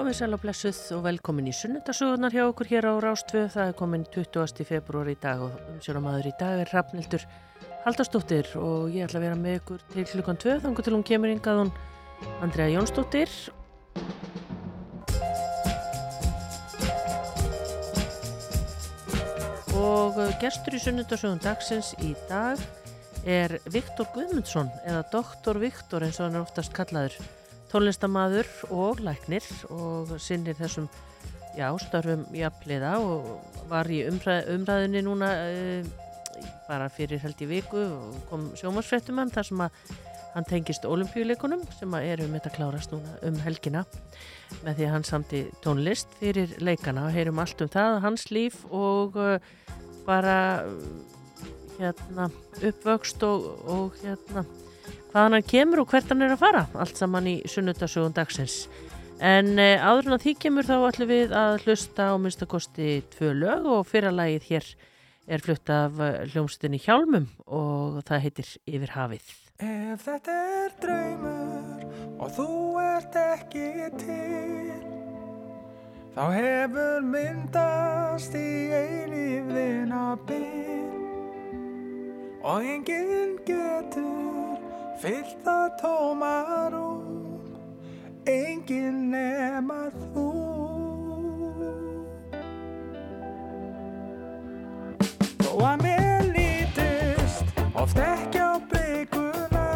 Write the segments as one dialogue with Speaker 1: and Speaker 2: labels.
Speaker 1: Komið sæl og blessuð og velkomin í sunnundasögunar hjá okkur hér á Rástvö. Það er komin 20. februar í dag og umsjónamaður í dag er Rafnildur Haldastóttir og ég ætla að vera með ykkur til klukkan 2 þannig til hún kemur yngað hún Andrea Jónsdóttir. Og gestur í sunnundasögun dagsins í dag er Viktor Guðmundsson eða Doktor Viktor eins og hann er oftast kallaður tónlistamadur og læknir og sinnir þessum já, störfum jafnliða og var í umræð, umræðinni núna uh, bara fyrir held í viku og kom sjómasfrettumann þar sem að hann tengist olimpíuleikunum sem að eru með þetta klárast núna um helgina með því að hann samti tónlist fyrir leikana og heyrum allt um það, hans líf og uh, bara hérna uppvöxt og, og hérna hvaðan hann kemur og hvert hann er að fara allt saman í sunnudasögun dagsins. En e, áður en að því kemur þá ætlum við að hlusta á minnstakosti tvö lög og fyrra lagið hér er flutt af eh, hljómsdunni Hjálmum og það heitir Yfir hafið.
Speaker 2: Ef þetta er draumur og þú ert ekki til þá hefur myndast í eilífðina bíl og enginn getur fyllt það tómarum enginn nema þú. Þó að mér lítist oft ekki á blikuna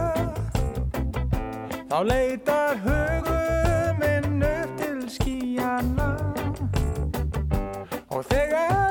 Speaker 2: þá leitar hugum minn upp til skíjana og þegar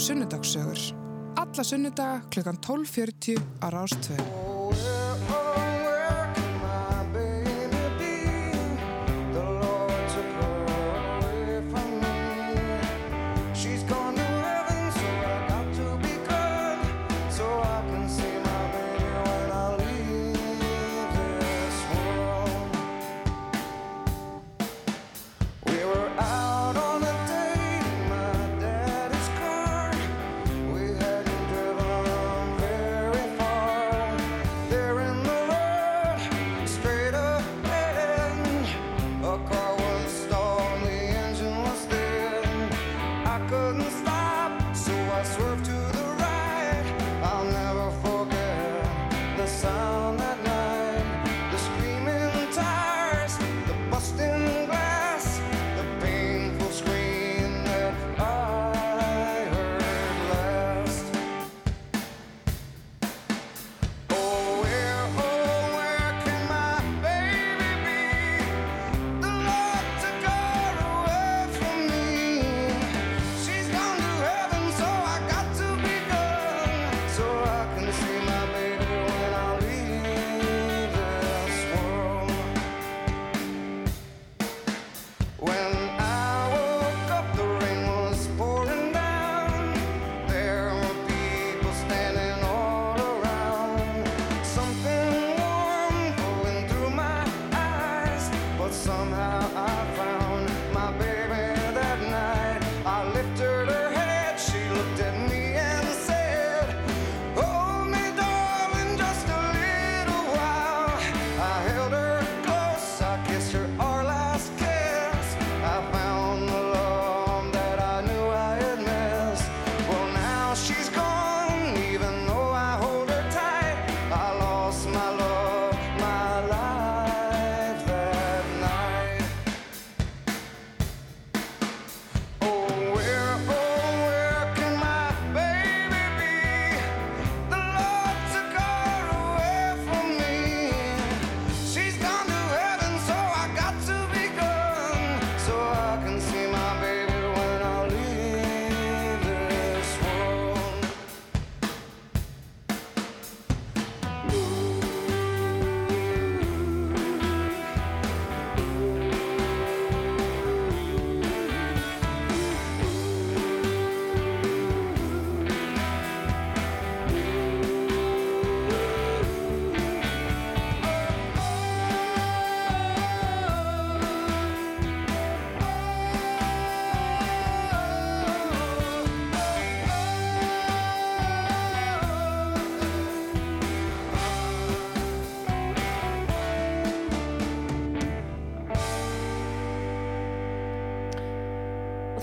Speaker 3: Sunnudagssögur.
Speaker 4: alla sunnudaga klukkan 12.40 á Rástvöð.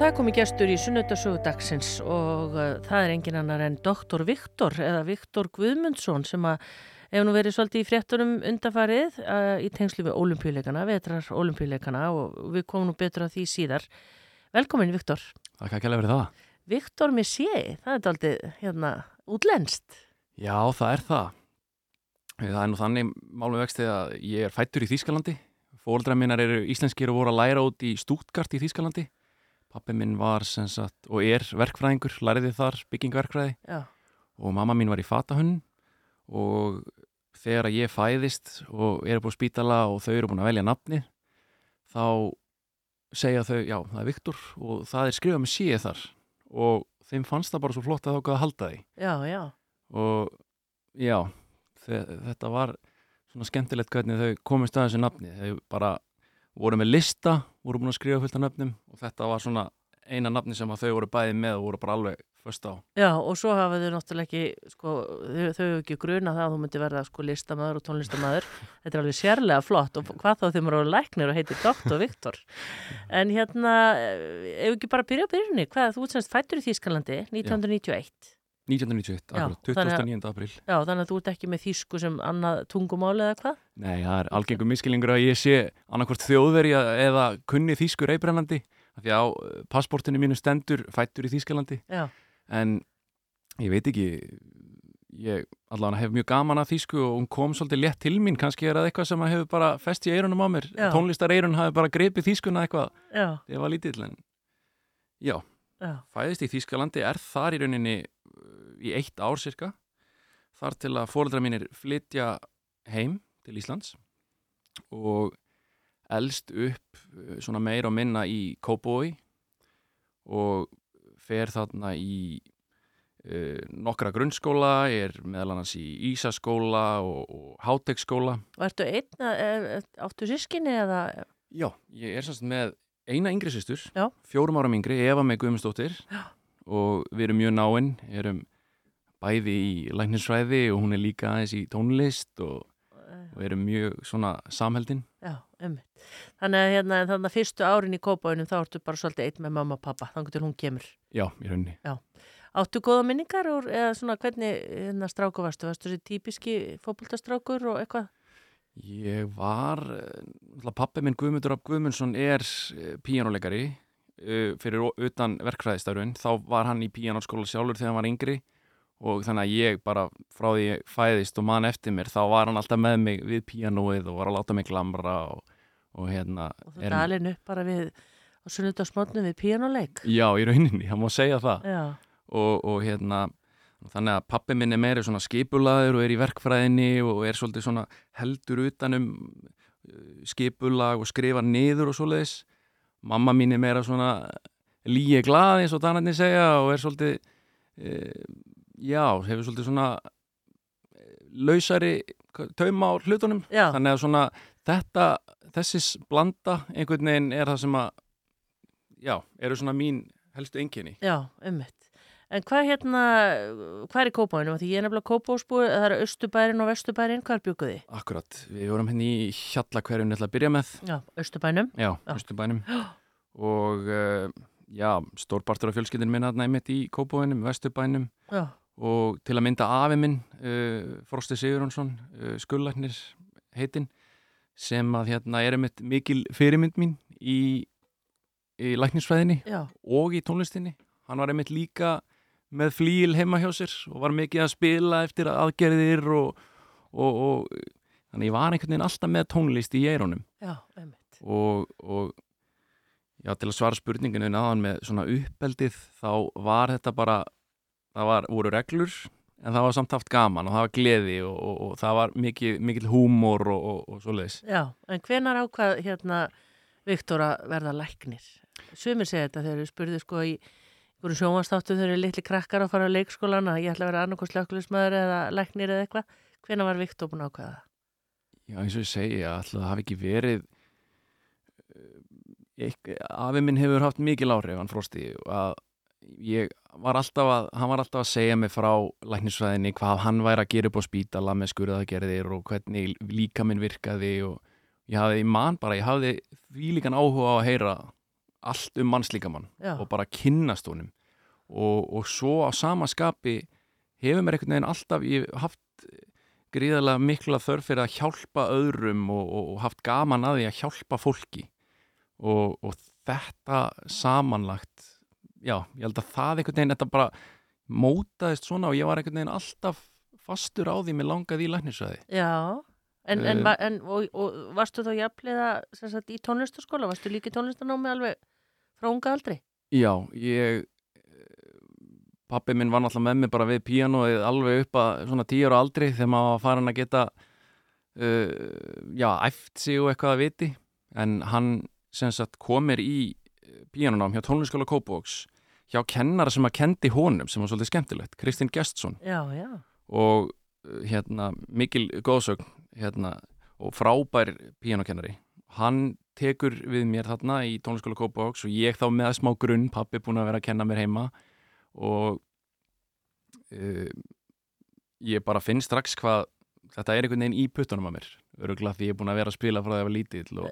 Speaker 1: Það komið gestur í sunnudasögu dagsins og uh, það er engin annar en doktor Viktor eða Viktor Guðmundsson sem að hefur nú verið svolítið í fréttunum undafarið uh, í tengslu við olimpíuleikana, vetrar olimpíuleikana og við komum nú betur að því síðar. Velkomin Viktor.
Speaker 5: Það kann ekki alveg verið það.
Speaker 1: Viktor með sé, það er aldrei hérna útlenskt.
Speaker 5: Já, það er það. Það er nú þannig málum vextið að ég er fættur í Þýskalandi. Fóldra minnar eru íslenskir og voru að læra út í Stútgart í Þýskalandi. Pappi minn var sem sagt og er verkfræðingur, læriði þar byggingverkfræði
Speaker 1: Já,
Speaker 5: og mamma mín var í fatahunn og þegar ég fæðist og er búið spítala og þau eru búin að velja nafni þá segja þau, já, það er Viktor og það er skrifað með síð þar. Og þeim fannst það bara svo flott að þá gæða halda því.
Speaker 1: Já, já.
Speaker 5: og já, þe- þetta var svona skemmtilegt hvernig þau komist að þessu nafni. Þau bara voru með lista, voru búin að skrifa fullt af nöfnum og þetta var svona eina nafni sem að þau voru bæði með og voru bara alveg först á
Speaker 1: Já, og svo hafa þau náttúrulega ekki, sko, þau, þau hefur ekki gruna það að þú myndi verða sko listamæður og tónlistamæður. Þetta er alveg sérlega flott og hvað þá þeim eru læknir og heitir Dr. Viktor. En hérna, eh, ef ekki bara byrja á byrjunni, hvað, þú ert semst fættur í Þýskalandi 1991.
Speaker 5: 1991,
Speaker 1: Já,
Speaker 5: akkurat,
Speaker 1: þannig að-
Speaker 5: 29. apríl.
Speaker 1: Já, þannig að þú ert ekki með þýsku sem annað tungumáli eða hvað?
Speaker 5: Nei, það er algengum miskilningur að ég sé annarkvort þjóðveri eða kunni þýskur reybrennandi af því á eh, passportinu mínu stendur fættur í Þýskalandi.
Speaker 1: Já,
Speaker 5: en ég veit ekki ég allavega hef mjög gaman að þýsku og hún kom svolítið létt til mín. Kannski er það eitthvað sem hefur bara fest í eirunum á mér.
Speaker 1: Já.
Speaker 5: tónlistar eirun hafi bara grepið þýskuna eitthvað.
Speaker 1: Já,
Speaker 5: ég var lítill en já, fæðist í Þýskalandi er þar í rauninni í eitt ár cirka þar til að fóreldra mínir flytja heim til Íslands og elst upp uh, svona meir og minna í Kópói og fer þarna í uh, nokkra grunnskóla, er meðal annars í Ísaskóla og, og Hátekskóla.
Speaker 1: Og ertu einn, eða- áttu sískinni eða,
Speaker 5: Já, ég er sannst með eina yngri systur,
Speaker 1: Já.
Speaker 5: fjórum áram yngri, Eva með Guðmundsdóttir
Speaker 1: Já.
Speaker 5: og við erum mjög náinn, erum bæði í læknisfræði og hún er líka aðeins í tónlist og, og erum mjög svona samheldin.
Speaker 1: já, ummitt. Þannig að hérna, þannig að fyrstu árin í kópáinum þá ertu bara svolítið einn með mamma og pappa, þannig til hún kemur.
Speaker 5: Já, í rauninni.
Speaker 1: Áttu góða minningar úr, eða svona hvernig hérna stráku varstu? Varstu þessi típiski fótboltastrákur og eitthvað?
Speaker 5: Ég var, eh, pappi minn Guðmundur Rapp Guðmundsson er píjánuleikari fyrir utan verkfræðistafrun. Þá var hann í píjánaskóla sjálfur þegar hann var yngri og þannig að ég bara frá því ég fæðist og mann eftir mér þá var hann alltaf með mig við píjanóið og var að láta mig glamra og, og hérna
Speaker 1: Og þú dalinn upp bara við á sunnudagsmótnu við píanuleik?
Speaker 5: Já, í rauninni, hann má segja það. Og, og hérna þannig að pappi minn er meiri svona skipulaður og er í verkfræðinni og er svolítið svona heldur utanum uh, skipulag og skrifa niður og svoleiðis. Mamma mín er meira svona líi glað eins og danarnir segja og er svolítið e, já, hefur svolítið svona eh, lausari tauma á hlutunum
Speaker 1: já,
Speaker 5: þannig að svona þetta þessis blanda einhvern veginn er það sem að já, eru svona mín helstu einkenni
Speaker 1: já, ummitt. En hvað hérna, hvað er í kópáinum? Því ég er nefnilega kópásbúi, það eru Östubærin og Vestubærin, hvað er bjúkuði?
Speaker 5: Akkurat, við vorum henni í hjallakverjun ætla að byrja með,
Speaker 1: Já, Östubænum.
Speaker 5: já,
Speaker 1: Já.
Speaker 5: Östurbænum og uh, já, stórpartur af fjölskyldin minna einmitt í Kópóinum, Vesturbænum
Speaker 1: Já,
Speaker 5: og til að mynda afi minn uh, Frosti Sigurjónsson uh, skullarnir heitinn sem að hérna er einmitt mikil fyrirmynd mín í, í læknisfræðinni
Speaker 1: já,
Speaker 5: og í tónlistinni. Hann var einmitt líka með flíil heima hjá sér og var mikið að spila eftir aðgerðir og, og, og þannig ég var einhvern veginn alltaf með tónlist í eironum og, og já, til að svara spurninginu náðan með svona uppeldið þá var þetta bara það var, voru reglur en það var samt haft gaman og það var gleði og, og, og það var mikið, mikil húmor og, og, og svoleiðis
Speaker 1: Já, en hvenar ákvað hérna Viktor að verða læknir? Sumir segja þetta þegar við spurðu sko í einhverjum sjónvastáttu þegar eru litli krakkar að fara á leikskólan að ég ætla að vera annarkoð slökkulismæður eða læknir eða eitthvað. Hvenar var Viktor búin að ákvaða?
Speaker 5: Já, eins og ég segi, alltaf það hafi ekki verið eh, afi minn hefur haft mikil áhrif hann frosti að ég var alltaf að, hann var alltaf að segja mig frá læknisfræðinni hvað hann væri að gera upp á spítala með skurðaðgerðir og hvernig líka minn virkaði og ég hafði mann bara, ég hafði því líkan áhuga á að heyra allt um mannslíkamann og bara kynnast honum. Og, og svo á sama skapi hefur mér einhvern veginn alltaf ég haft gríðarlega mikla þörf fyrir að hjálpa öðrum og, og, og haft gaman að því að hjálpa fólki. Og, og þetta samanlagt já, ég held að það einhvern veginn þetta bara mótaðist svona og ég var einhvern veginn alltaf fastur á því mér langaði í læknisræði
Speaker 1: já. En, en, va- en og, og varstu þá jafnlega sagt, í tónlistaskóla? Varstu líka í tónlistanámi alveg frá unga aldri?
Speaker 5: Já, ég pappi minn var náttúrulega með mig bara við píanóið alveg upp að svona tíu ára aldri þegar maður var farin að geta uh, já, æft sig og eitthvað að viti en hann sem sagt komir í píanónám hjá tónliskóla Kópavóks hjá kennara sem að kendi honum sem var svolítið skemmtilegt, Kristinn
Speaker 1: já.
Speaker 5: og uh, hérna mikil góðsögn hérna, og frábær píanókennari hann tekur við mér þarna í tónliskóla Kópavóks og ég þá með smá grunn, pappi búin að vera að kenna mér heima. Og uh, ég bara finn strax hvað þetta er einhvern veginn í puttunum að mér öruglega því ég er búin að vera að spila frá það að ég var lítill og,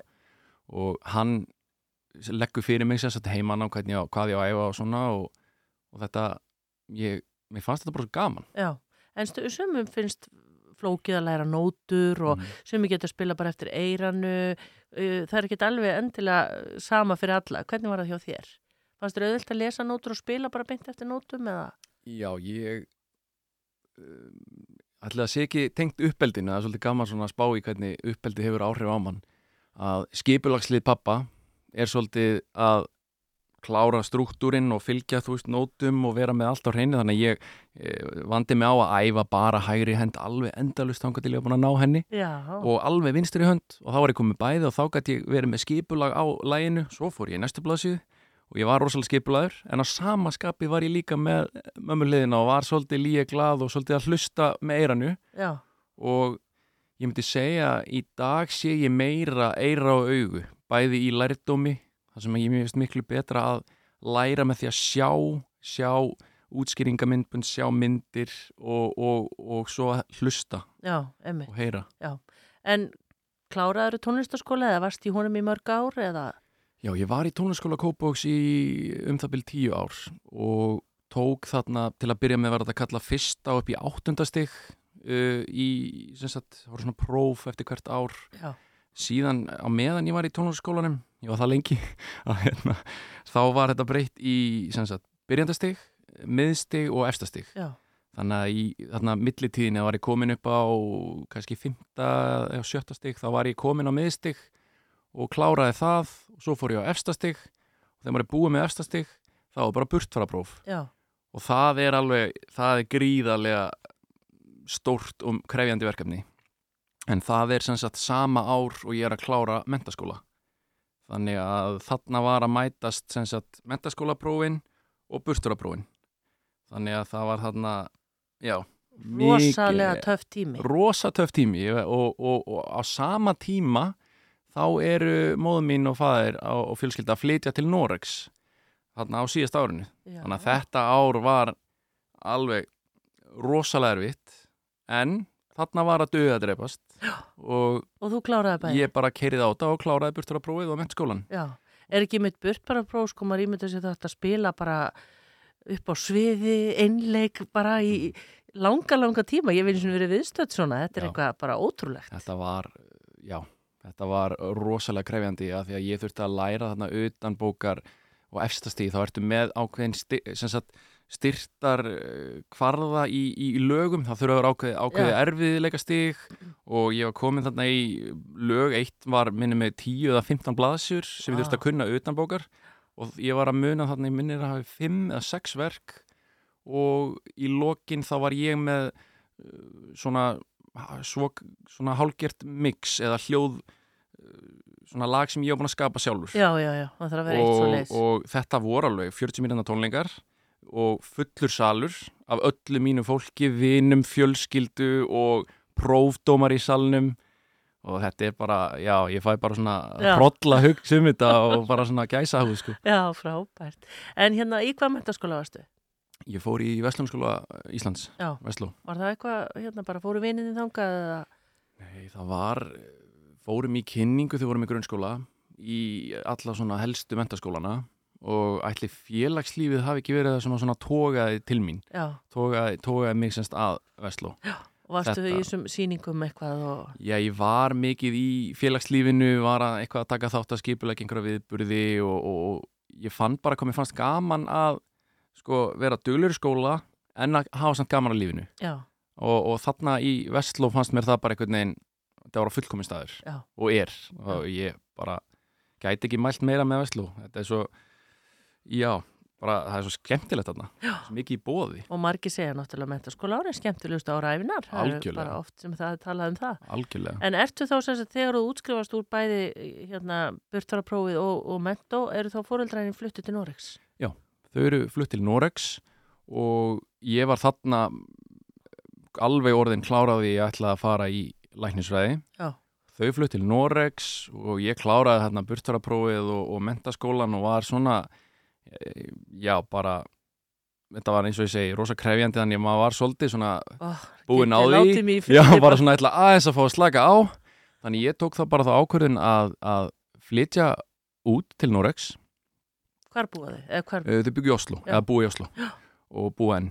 Speaker 5: og hann leggur fyrir mig sérst heimann á hvernig ég hvað ég á að æfa og svona og, og þetta ég, mér fannst þetta bara svo gaman
Speaker 1: Já, en sumum finnst flókið að læra nótur og
Speaker 5: Mm.
Speaker 1: sumum getur að spila bara eftir eiranu, það er ekki alveg endilega sama fyrir alla. Hvernig var það hjá þér? Fannst þér auðvilt að lesa nótur og spila bara beint eftir nótum eða?
Speaker 5: Já, ég um, ætla að sé ekki tengt uppeldinu, það er svolítið gaman svona að spá í hvernig uppeldi hefur áhrif á mann að skipulagslið pappa er svolítið að klára struktúrin og fylgja þú veist nótum og vera með allt á hreinu. Þannig að ég e, vandi mig á að æfa bara hægri hend alveg endalust þangað til ég var búin að ná henni
Speaker 1: Já,
Speaker 5: og alveg vinstri hönd. Og þá var ég komið bæði og þá gæti ég verið með skipulag á læginu, svo fór ég í næstu blaðsíðu og ég var rosalega skipulagur en á sama skapi var ég líka með mömmuliðina og var svolítið líka glað og svolítið að hlusta með eiranu
Speaker 1: já,
Speaker 5: og ég myndi segja í dag sé ég meira eira og augu bæði í lærdómi þar sem ég mér finnst miklu betra að læra með því að sjá sjá útskýringamindbund, sjá myndir og, og, og svo hlusta
Speaker 1: já,
Speaker 5: og heyra.
Speaker 1: En kláraður tónlistaskóla eða varst í honum í mörg ár eða?
Speaker 5: Já, ég var í tónlistaskóla Kópóks í um það byrj tíu ár og tók þarna til að byrja með að kalla fyrsta upp í áttundastig uh, í, sem sagt, það voru svona próf eftir hvert ár.
Speaker 1: Já,
Speaker 5: síðan á meðan ég var í tónlistaskólanum ég var það lengi hérna, þá var þetta breytt í sagt, byrjandastig, miðstig og efstastig.
Speaker 1: Já,
Speaker 5: þannig að í þarna millitíðinni var ég komin upp á kannski fymta eða sjötta stig þá var ég komin á miðstig og kláraði það og svo fór ég á efstastig. Og þegar maður er búið með efstastig þá er bara burtfarapróf.
Speaker 1: Já,
Speaker 5: og það er alveg, það er gríðarlega stórt og krefjandi verkefni en það er sem sagt sama ár og ég er að klára mentaskóla þannig að þarna var að mætast sem sagt mentaskólaprófin og burturaprófin þannig að það var þarna já,
Speaker 1: rosalega töff tími.
Speaker 5: rosa töff tími. Og, og, og á sama tíma þá eru móðum mín og fæðir og fjölskylda að flytja til Norex þarna á síðast árinu.
Speaker 1: Já.
Speaker 5: þannig að þetta ár var alveg rosalega erfitt en þarna var að döða að dreipast og
Speaker 1: Og þú kláraði bæði?
Speaker 5: ég bara kerið á þetta og kláraði burtur að prófið og mentaskólan
Speaker 1: Já, er ekki mitt burt bara próf sko maður ímynda sér þetta að spila bara upp á sviði, einleik bara í langa, langa tíma. Ég vil sem verið viðstödd svona, þetta er
Speaker 5: Já.
Speaker 1: eitthvað bara ótrúlegt.
Speaker 5: Þetta var, já, þetta var rosalega krefjandi að því að ég þurfti að læra þarna utan bókar og efstastíð þá ertu með ákveðin sem sagt, styrtar eh, kvarða í, í, í lögum, það þurfa að vera ákveði, ákveði
Speaker 1: Já.
Speaker 5: erfiðleika stig og ég var komin þarna í lög, eitt var minni með 10 eða 15 blaðsjur sem ég þurfti að
Speaker 1: Ah.
Speaker 5: kunna utan bókar. Og ég var að muna þarna, ég minnir að hafi 5 eða 6 verk. Og í lokin þá var ég með uh, svona svo, svona hálgert mix eða hljóð uh, svona lag sem ég var búin að skapa sjálfur.
Speaker 1: Já, já, já, það þarf að vera eitt svo
Speaker 5: og,
Speaker 1: leiðis
Speaker 5: og þetta voru alveg 40 mínúna tónleikar og fullur salur af öllu mínu fólki, vinum, fjölskyldu og prófdómar í salnum og þetta er bara, já, ég fæ bara svona
Speaker 1: Já.
Speaker 5: hrolla hugsa um þetta og bara svona gæsa húð, sko.
Speaker 1: Já, frábært En hérna, í hvað mentaskóla varstu?
Speaker 5: Ég fór í Vestlumskóla Íslands,
Speaker 1: Já,
Speaker 5: Vestló.
Speaker 1: var það eitthvað, hérna bara fóru vininni þangað eða
Speaker 5: Nei, það var, fórum í kynningu þegar vorum í grunnskóla í alla svona helstu mentaskólana og ætli félagslífið hafi ekki verið að svona, tógaði til mín,
Speaker 1: Já,
Speaker 5: tógaði, tógaði mig semst að Vestló.
Speaker 1: og varstu
Speaker 5: Þetta-
Speaker 1: í þessum sýningum eitthvað og
Speaker 5: Já, ég var mikið í félagslífinu, var að eitthvað að taka þátt að skipulega einhverja viðburði og, og, og ég fann bara hvað mér fannst gaman að sko, vera duglur í skóla en að hafa samt gaman að lífinu.
Speaker 1: Já,
Speaker 5: og, og þarna í Vestló fannst mér það bara einhvern veginn, þetta var fullkomin staður
Speaker 1: Já.
Speaker 5: og er. Og ég bara gæti ekki mælt meira með Vestló. Þetta er svo, já bara það er svo skemmtilegt þarna. Svo mikið í bóði,
Speaker 1: og margir segja náttúrulega mentaskóla ári skemmtilegust ára æfinar Það eru
Speaker 5: Algjörlega.
Speaker 1: bara oft sem það er talað um það.
Speaker 5: Algjörlega.
Speaker 1: En ertu þá sem þegar þú útskrifast úr bæði hérna burtaraprófið og, og mentó, eru þá fóreldræðin fluttu til Norex?
Speaker 5: þau eru flutt til Norex og ég var þarna alveg orðin kláraði ég ætlaði að fara í læknisfræði.
Speaker 1: Já.
Speaker 5: þau flutt til Norex og ég kláraði þarna burtaraprófið og, og mentaskólan og var svona já bara þetta var eins og ég segi rosa krefjandi þannig að maður var svolítið svona
Speaker 1: Oh,
Speaker 5: búinn á því
Speaker 1: í
Speaker 5: já bara svona ætla aðeins að fá að slaka á þannig ég tók það bara þá ákvörðin að, að flytja út til Norex
Speaker 1: Hvar? Eða hvar?
Speaker 5: Uh, þau byggju í Oslo,
Speaker 1: Já.
Speaker 5: eða búi í Oslo og búi enn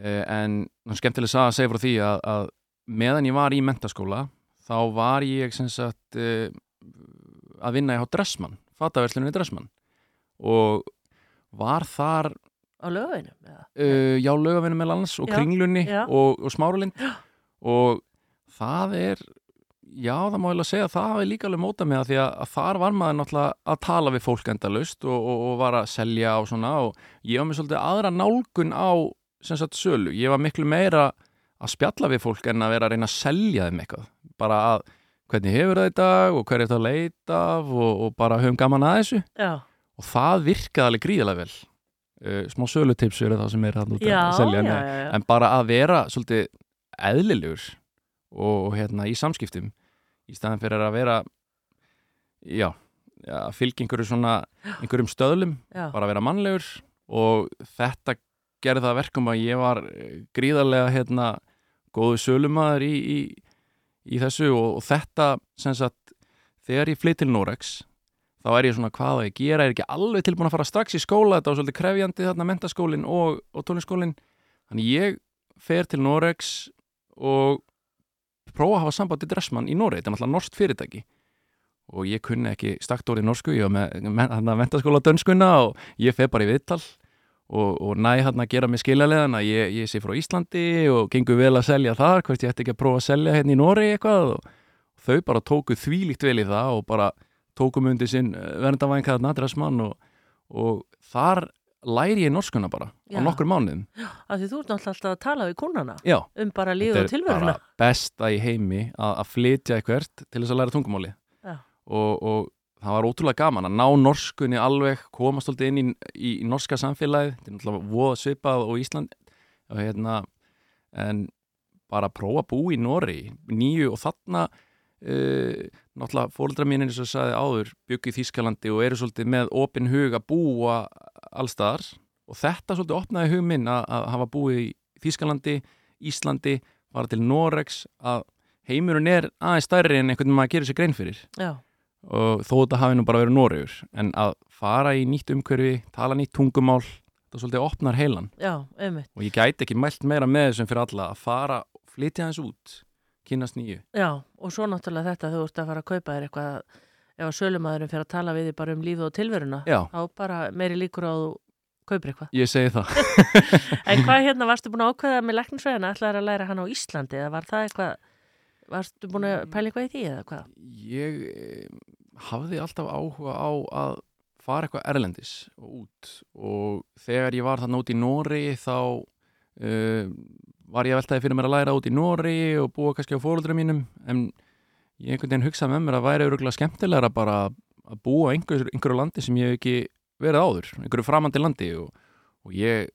Speaker 5: uh, en skemmtileg að segja frá því að, að meðan ég var í mentaskóla þá var ég sem sagt að vinna hjá Dressmann fataverslunni Dressmann og var þar
Speaker 1: Á eða?
Speaker 5: uh, já lögavinu með lands og
Speaker 1: Já,
Speaker 5: kringlunni
Speaker 1: já.
Speaker 5: og, og smáralind og það er Já, það má eiginlega segja að það hafi líka alveg mótað mig að því að, að þar var maður náttúrulega að tala við fólk endalaust og, og, og var að selja og svona og ég var með svolítið aðra nálgun á sem sagt sölu. Ég var miklu meira að spjalla við fólk en að vera að reyna að selja þeim eitthvað. Bara að hvernig hefur það í dag og hver er þetta að leita og, og bara höfum gaman að þessu
Speaker 1: Já,
Speaker 5: og það virkaði alveg gríðilega vel. Uh, smá sölutips eru það sem er hann út
Speaker 1: já,
Speaker 5: að selja
Speaker 1: já,
Speaker 5: nei.
Speaker 1: já,
Speaker 5: en bara að vera svolítið eðlilegur og, hérna í samskiptum í staðan fyrir að vera já, já fylgja einhverju svona einhverjum stöðlum, bara að vera mannlegur og þetta gerði það að verkum að ég var eh, gríðarlega hérna góðu sölumæður í, í, í þessu og, og þetta sem sagt þegar ég flytt til Norex þá er ég svona hvað að ég gera, ég er ekki alveg tilbúin að fara strax í skóla, þetta var svolítið krefjandi þarna mentaskólin og, og tónliskólin þannig ég fer til Norex og prófa að hafa samband í Dressmann í Noreg, þetta er náttúrulega norskt fyrirtæki. Og ég kunni ekki stakt orðið norsku, ég var með hana, mentaskóla dönskuna og ég fer bara í viðtal. Og, og næ hann að gera mig skiljarlegan að ég, ég sé frá Íslandi og gengur vel að selja þar, hvert ég ætti ekki að prófa að selja hérna í Noreg eitthvað. Og þau bara tóku þvílíkt vel í það og bara tókum undir sinn verndavæðin kaðan Dressmann og, og þar læri ég norskuna bara
Speaker 1: Já.
Speaker 5: á nokkur mánuðum.
Speaker 1: Af því þú ert alltaf að tala við kúnana
Speaker 5: Já,
Speaker 1: um bara lífið og
Speaker 5: er
Speaker 1: tilveruna.
Speaker 5: besta í heimi að, að flytja eitthvert til þess að læra tungumáli og, og það var ótrúlega gaman að ná norskunni alveg komast alltaf inn í, í, í norska samfélagið. Þetta er náttúrulega voða svipað og Ísland og hérna en bara prófa að búa í Nóri nýju og þarna uh, náttúrulega fóldra mín eins og sagði áður byggu í Þýskalandi og eru svolítið með opin hug að búa allstaðar. Og þetta svolítið opnaði hug minn að, að hafa búið í Þýskalandi, Íslandi fara til Norex að heimurinn er aðeins stærri en einhvern veginn maður gerir sér grein fyrir.
Speaker 1: Já,
Speaker 5: og þó þetta hafi nú bara verið Noregur en að fara í nýtt umhverfi tala nýtt tungumál, þetta svolítið opnar heilan.
Speaker 1: Já,
Speaker 5: og ég gæti ekki mælt meira með þessum fyrir alla að fara, flytja hans út kynast nýju.
Speaker 1: Já, og svo náttúrulega þetta þú ert að fara að kaupa þér eitthvað ef að sölumæðurinn fyrir að tala við þig bara um lífið og tilveruna
Speaker 5: Já,
Speaker 1: þá bara meiri líkur á að þú kaupir eitthvað.
Speaker 5: ég segi það.
Speaker 1: En hvað hérna, varstu búin að ákveða með læknisfræðina, ætlaði að læra hann á Íslandi eða var það eitthvað, varstu búin að pæla eitthvað í því eða hvað?
Speaker 5: Ég eh, hafði alltaf áhuga á að fara eitthvað erlendis og út. Og þegar ég var þarna út í Nóri þá uh, var ég að veltaði fyrir mér að læra út í Nóri og búa kannski á fóruldra mínum en ég einhvern veginn hugsaði með mér að væri öruglega skemmtilegra bara að búa einhver, einhverju landi sem ég hef ekki verið áður, einhverju framandi landi og, og ég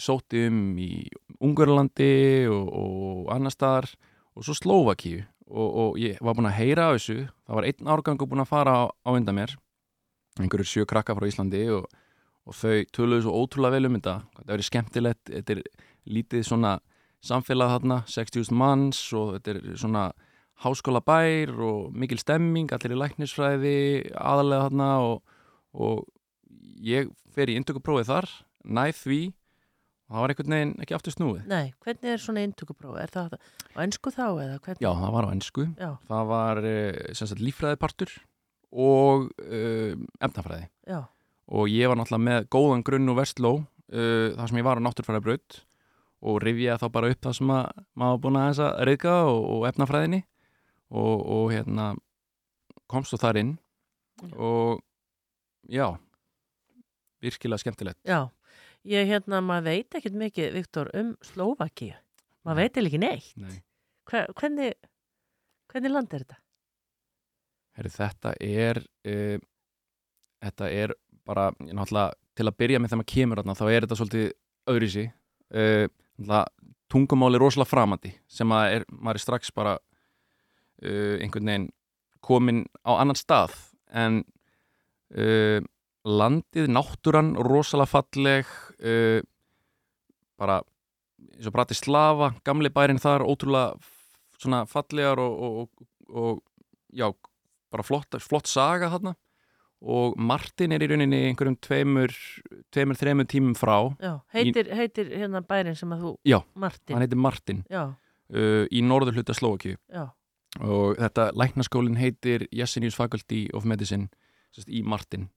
Speaker 5: sótti um í Ungurlandi og, og annar staðar og svo Slóvakíu. Og, og ég var búinn að heyra af þessu það var einn árgangu búinn að fara á, á undan mér einhverju sjö krakka frá Íslandi og, og þau töluðu svo ótrúlega vel um þetta þetta verið skemmtilegt, þetta er lítið svona samfélag þarna 60.000 manns og þetta er svona háskóla bær og mikil stemming allir í læknisfræði aðalega þarna og, og ég fer í inntökuprófið þar næð því og það var einhvern veginn ekki aftur snúið.
Speaker 1: Nei, hvernig er svona inntökupróf? Er það á ennsku þá eða hvernig?
Speaker 5: Já, það var á ennsku
Speaker 1: Já,
Speaker 5: það var sem sagt líffræðipartur og uh, efnafræði.
Speaker 1: Já,
Speaker 5: og ég var náttúrulega með góðan grunn og vestló uh, þar sem ég var á náttúrfræði braut og rifjaði þá bara upp það sem að maður búin að þess að reyðka og, og efnafræðinni og, og hérna komst þú þar inn og já virkilega skemmtilegt
Speaker 1: já. Ég hérna, maður veit ekkert mikið, Viktor, um Slóvakíu. Maður veit ekki neitt.
Speaker 5: Nei.
Speaker 1: Hver, hvernig, hvernig land er þetta?
Speaker 5: Heri, þetta er uh, þetta er bara náttúrulega til að byrja með þegar maður kemur þarna, þá er þetta svolítið öðrisi uh, náttúrulega tungumál er rosalega framandi sem að er, maður er strax bara uh, einhvern veginn komin á annan stað. En uh, landið, náttúran rosalega falleg uh, bara eins og Bratislava, gamli bærin þar ótrúlega svona fallegar og, og, og, og já, bara flott, flott saga þarna og Martin er í rauninni einhverjum tveimur, tveimur, þreimur tímum frá.
Speaker 1: Já, heitir, heitir hérna bærin sem að þú,
Speaker 5: Já,
Speaker 1: Martin.
Speaker 5: hann heitir Martin. Uh, í norður hluta Slovakíu
Speaker 1: já,
Speaker 5: og þetta læknaskólinn heitir Jesenius Faculty of Medicine sérst, í Martin.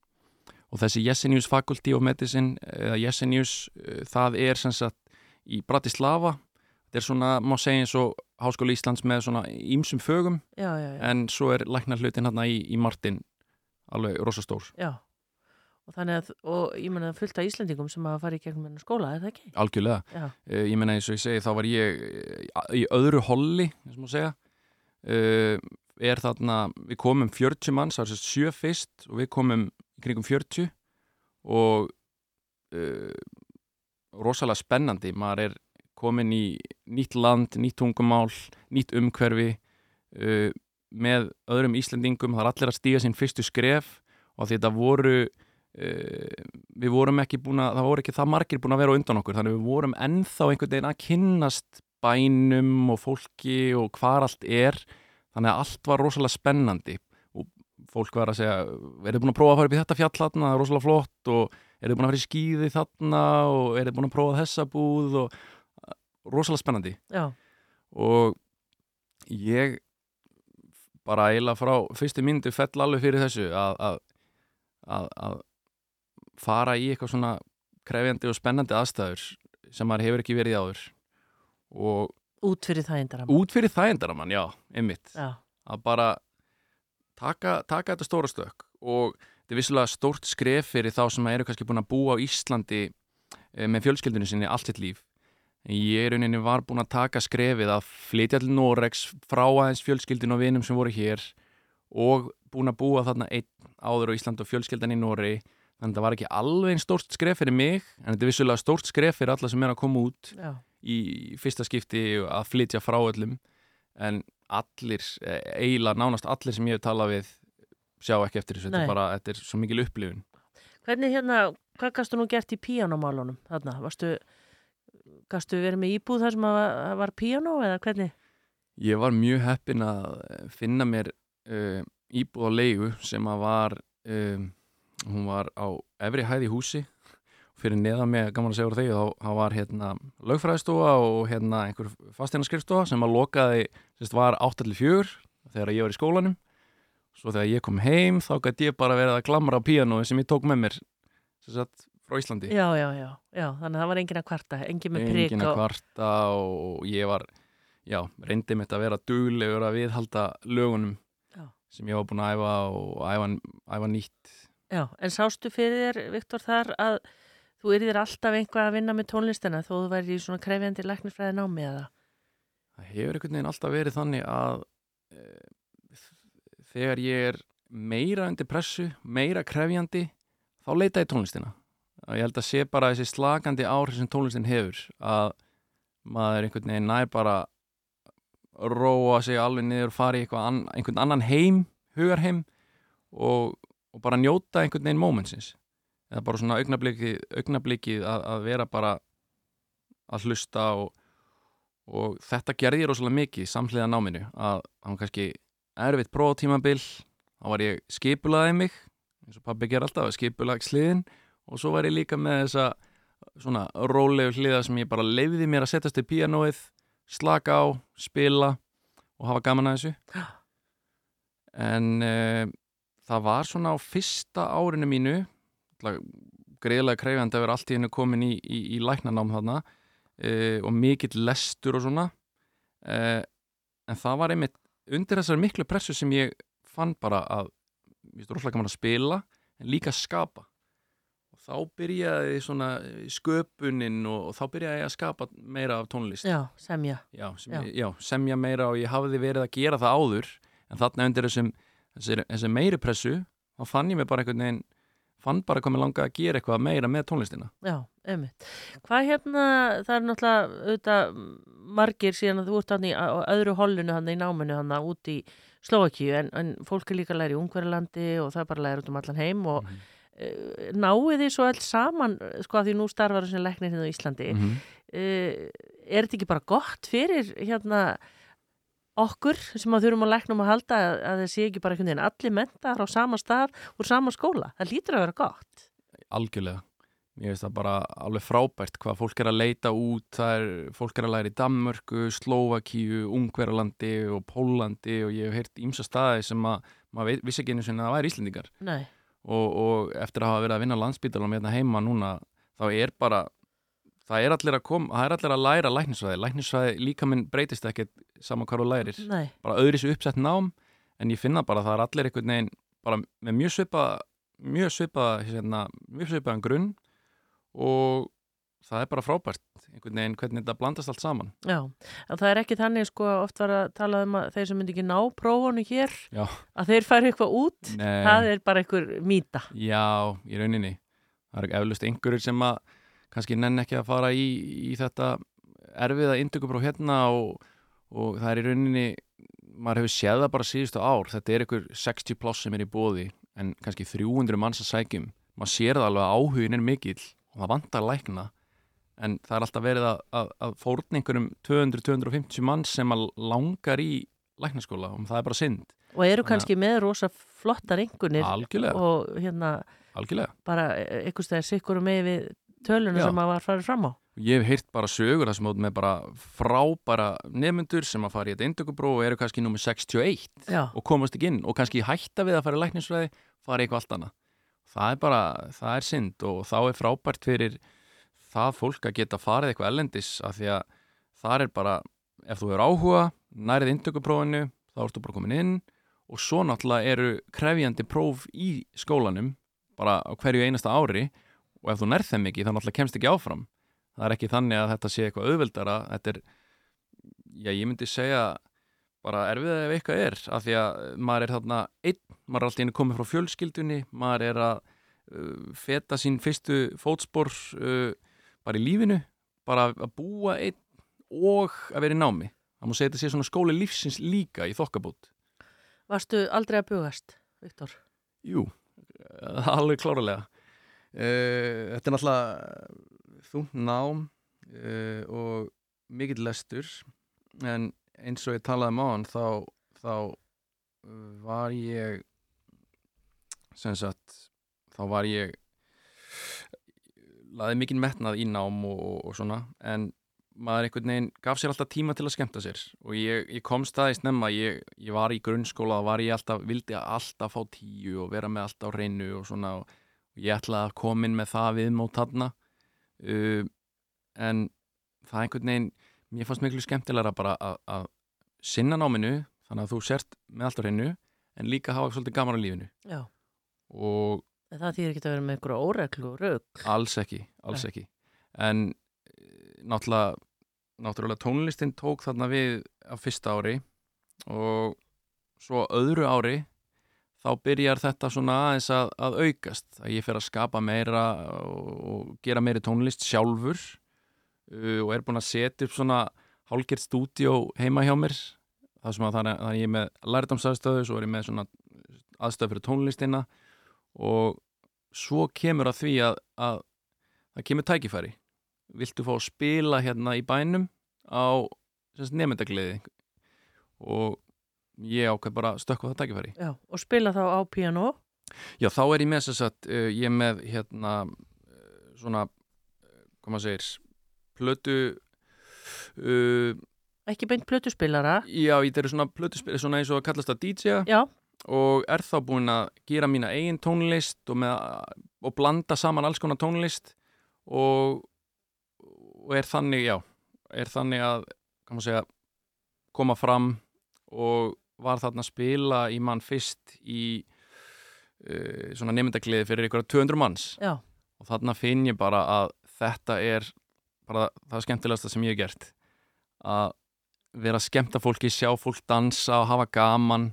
Speaker 5: Og þessi Jesenius Faculty of Medicine eða Jesenius, uh, það er sem sagt í Bratislava. Þetta er svona, má segja eins og Háskóli Íslands með svona ímsum fögum.
Speaker 1: Já, já, já,
Speaker 5: en svo er læknar hlutin hérna í, í Martin alveg rosastór,
Speaker 1: já. Og þannig að, og ég menna fullt af Íslendingum sem hafa farið í gegnum skóla, er það ekki?
Speaker 5: algjörlega. Uh, ég meina eins og ég segi, þá var ég uh, í öðru holli, eins og má segja. Uh, er þarna við komum 40 manns, það er sérst sjö fyrst og við komum kringum 40 og uh, rosalega spennandi maður er komin í nýtt land, nýtt tungumál nýtt umhverfi. Uh, með öðrum Íslendingum það er allir að stíga sín fyrstu skref og því þetta voru uh, við vorum ekki búin að það voru ekki það margir búin að vera undan okkur þannig við vorum ennþá einhvern veginn að kynnast bænum og fólki og hvar allt er þannig að allt var rosalega spennandi. Og fólk var að segja er þið búin að prófa að fara upp í þetta fjall þarna, það er rosalega flott og er þið búin að fara í skíði þarna og er þið búin að prófa þessa búð? Og uh, rosalega spennandi.
Speaker 1: Já,
Speaker 5: og ég bara eiginlega frá fyrstu myndu fell alveg fyrir þessu að, að, að, að fara í eitthvað svona krefjandi og spennandi aðstæður sem maður hefur ekki verið áður. Og
Speaker 1: út fyrir eindar
Speaker 5: út fyrir þægindaramann, já, einmitt.
Speaker 1: Já,
Speaker 5: að bara taka, taka þetta stóra stök og þetta er vissulega stórt skref fyrir þá sem eru kannski búin að búa á Íslandi eh, með fjölskyldunni sinni allt sitt líf ég rauninni var búin að taka skrefið að flytja til Norex frá aðeins fjölskyldun og vinum sem voru hér og búin að búa þarna einn áður á Ísland og fjölskyldan í Noregi. Þannig að það var ekki alveg einn stórt skref fyrir mig en þetta er vissulega stórt skref fyrir alla sem er að koma út
Speaker 1: já,
Speaker 5: í fyrsta skipti að flytja frá öllum. En allir, eh, eiginlega nánast allir sem ég hef talað við sjá ekki eftir þessu, þetta er bara, þetta er svo mikil upplifun.
Speaker 1: Hvernig hérna, hvað gastu nú gert í píanómálunum þarna? Varstu, gastu verið með íbúð þar sem að að var píanó eða hvernig?
Speaker 5: Ég var mjög heppin að finna mér uh, íbúð á leigu sem að var um, hún var á efri hæði húsi. Fyrir neðan með gaman að segja úr þegar þá, var hérna lögfræðistofa og hérna einhver fasteinaskrifstofa sem að lokaði, sérst var 8-4 þegar ég var í skólanum. Svo þegar ég kom heim þá gæti ég bara verið að glamra á píanói sem ég tók með mér. Sérst frá Íslandi
Speaker 1: Já, já, já, já, þannig að það var engin að kvarta, engin með prik
Speaker 5: engin að kvarta og ég var já, reyndi mitt að vera duglegur að viðhalda lögunum
Speaker 1: Já.
Speaker 5: sem ég var búin að æfa og æfa, æfa nýtt
Speaker 1: Já, en sástu fyrir þér, Viktor, þar að þú yrðir alltaf einhvað að vinna með tónlistina þó þú væri í svona krefjandi læknisfræði námi eða?
Speaker 5: það hefur einhvern veginn alltaf verið þannig að e, þegar ég er meira undir pressu, meira krefjandi þá leita ég tónlistina og ég held að sé bara þessi slakandi áhrif sem tónlistin hefur að maður einhvern veginn nær bara róa sig alveg niður og fara í an, einhvern annan heim, hugarheim og, og bara njóta einhvern veginn momentsins eða bara svona augnablikið, augnablikið að, að vera bara að hlusta og, og þetta gerði ég rosalega mikið samhliða náminu að hann kannski erfitt próftímabil þá var ég skipulaðið mig eins og pabbi ger alltaf, skipulaðið sliðin og svo var ég líka með þessa svona rólegu hliða sem ég bara leiði mér að setjast í píanóið slaka á, spila og hafa gaman að þessu. En uh, það var svona á fyrsta árinu mínu greiðlega kreifandi að vera allt í hennu komin í, í, í læknanám þarna uh, og mikill lestur og svona uh, en það var einmitt undir þessar miklu pressu sem ég fann bara að ég veist rosalega gaman að spila en líka að skapa þá byrjaði svona sköpunin og, og þá byrjaði ég að skapa meira af tónlist
Speaker 1: Já, semja.
Speaker 5: já, sem,
Speaker 1: Já.
Speaker 5: já. semja meira og ég hafði verið að gera það áður en þarna undir þessum þessi meiri pressu þá fann ég mig bara einhvern veginn fann bara mér langaði að gera eitthvað meira með tónlistina
Speaker 1: Já, einmitt. Hvað hérna, það er náttúrulega auðvitað margir síðan að þú ert hann í öðru hollinu hann í náminu hann út í Slovakíu en, en fólk er líka að læra í Ungverjalandi og það er bara að læra út um allan heim og mm
Speaker 5: Mhm.
Speaker 1: Náið þið svo alls saman sko að því nú starfar þessi læknir hérna á Íslandi.
Speaker 5: -hmm.
Speaker 1: uh, er þetta ekki bara gott fyrir hérna okkur sem að þurfum að læknum að halda að, að það sé ekki bara einhvern veginn allir mentar á sama stað úr sama skóla, það lítur að vera gott.
Speaker 5: Algjörlega. Ég veist það bara alveg frábært hvað fólk er að leita út. Það er, fólk er að læra í Danmörku, Slovakíu Ungverjalandi og Pólandi og ég hef heyrt ímsa staði sem að maður vissi ekki einu sinni að það væri Íslendingar.
Speaker 1: Nei,
Speaker 5: og, og eftir að hafa verið að vinna landsbítalum hérna heima núna þá er bara það er allir að kom, það er allir að læra læknisfræði, læknisfræði líka minn breytist ekkert saman hvað þú lærir,
Speaker 1: Nei,
Speaker 5: bara öðris uppsett nám en ég finna bara að það er allir einhvern veginn bara með mjög svipa mjög svipa, hérna, mjög svipaðan grunn og það er bara frábært einhvern veginn hvernig þetta blandast allt saman
Speaker 1: já. En það er ekki þannig sko oft var að tala um að þeir sem myndi ekki ná prófunu hér,
Speaker 5: Já.
Speaker 1: að þeir færi eitthvað út,
Speaker 5: Nei.
Speaker 1: það er bara einhver mýta.
Speaker 5: Já, í rauninni. Það er eflust einhverjur sem að kannski nenn ekki að fara í, í þetta erfiða indökupróf hérna og, og það er í rauninni, maður hefur séð það bara síðustu ár. Þetta er einhver 60 pláss sem er í bóði en kannski 300 manns að sækjum. Maður sér það alveg að áhugin er mikill og það vantar lækna en það er alltaf verið að, að, að fórna einhverjum 200-250 manns sem að langar í læknaskóla og það er bara synd.
Speaker 1: Og eru
Speaker 5: Þannig
Speaker 1: kannski með rosa flottar engunir og hérna
Speaker 5: algjörlega.
Speaker 1: bara einhvers þegar sikkur með við tölunum
Speaker 5: Já.
Speaker 1: sem maður var farið fram á.
Speaker 5: Ég hef heyrt bara sögur þessum át með bara frábæra nefnendur sem að fara í þetta indökubróf og eru kannski nummer 61
Speaker 1: Já,
Speaker 5: og komast ekki inn og kannski hætta við að fara í læknisfræði, fara í eitthvað allt annað. Það er bara, það er synd og þá er frábært fyrir það fólk að geta farið eitthvað ellendis af því að það er bara, ef þú hefur áhuga, nærið indökuprófinu, þá ertu bara komin inn og svo náttúrulega eru krefjandi próf í skólanum bara á hverju einasta ári og ef þú nærð þeim ekki þá náttúrulega kemst ekki áfram. Það er ekki þannig að þetta sé eitthvað auðveldara, þetta er, já ég myndi segja bara erfið ef eitthvað er af því að maður er þarna einn, maður er alltaf inn komið frá fjölskyldunni, maður er að uh, feta sín fyrstu fótspor uh, bara í lífinu, bara að búa einn og að vera í námi. Það má segja þetta sé svona skóli lífsins líka í þokkabót.
Speaker 1: varstu aldrei að bugast, Viktor?
Speaker 5: Jú, eh, alveg klárulega. Uh, þetta er náttúrulega þungt nám uh, og mikill lestur en eins og ég talaði um á hann þá, þá var ég sem sagt þá var ég laði mikinn metnað í nám og, og, og svona en maður einhvern veginn gaf sér alltaf tíma til að skemmta sér. Og ég, ég kom staðist nefna ég, ég var í grunnskóla og var ég alltaf vildi alltaf fá tíu og vera með alltaf á reynu og svona og ég ætlaði að koma inn með það viðmót þarna. Uh, en það einhvern veginn mér fannst miklu skemmtilegra bara að, sinna náminu þannig að þú sért með allt á reynu en líka hafa svolítið gaman á lífinu.
Speaker 1: Já.
Speaker 5: og
Speaker 1: En það þýðir ekki að vera með einhverja óreglu og rauk.
Speaker 5: alls ekki, alls ekki. En eh, náttúrulega náttúrulega tónlistin tók þarna við á fyrsta ári og svo öðru ári þá byrjar þetta svona aðeins að, að aukast. Að ég fer að skapa meira og, gera meiri tónlist sjálfur uh, og er búin að setja upp svona hálgert stúdíó heima hjá mér. Það sem að þannig að ég er með lærdamsaðstöðu svo er ég með svona aðstöð fyrir tónlistina. og svo kemur að því að, að það kemur tækifæri viltu fá að spila hérna í bænum á nefndagliði og ég ákveð bara að stökkva það tækifæri
Speaker 1: Já. Og spila þá á piano.
Speaker 5: Já, þá er ég með þess að uh, ég með hérna uh, svona, uh, hvað maður segir plötu uh,
Speaker 1: Ekki beint plötuspilara.
Speaker 5: já, ég er svona plötu svona eins og að kallast það DJ
Speaker 1: Já.
Speaker 5: Og er þá búin að gera mína eigin tónlist og, með, og blanda saman alls konar tónlist og, og er þannig, já er þannig að, segja koma fram og var þarna að spila í mann fyrst í uh, svona nefndagliði fyrir ykkur 200 manns
Speaker 1: Já.
Speaker 5: og þarna finn ég bara að þetta er bara það skemmtilegasta sem ég hef gert að vera að skemmta fólki, sjá fólk dansa og hafa gaman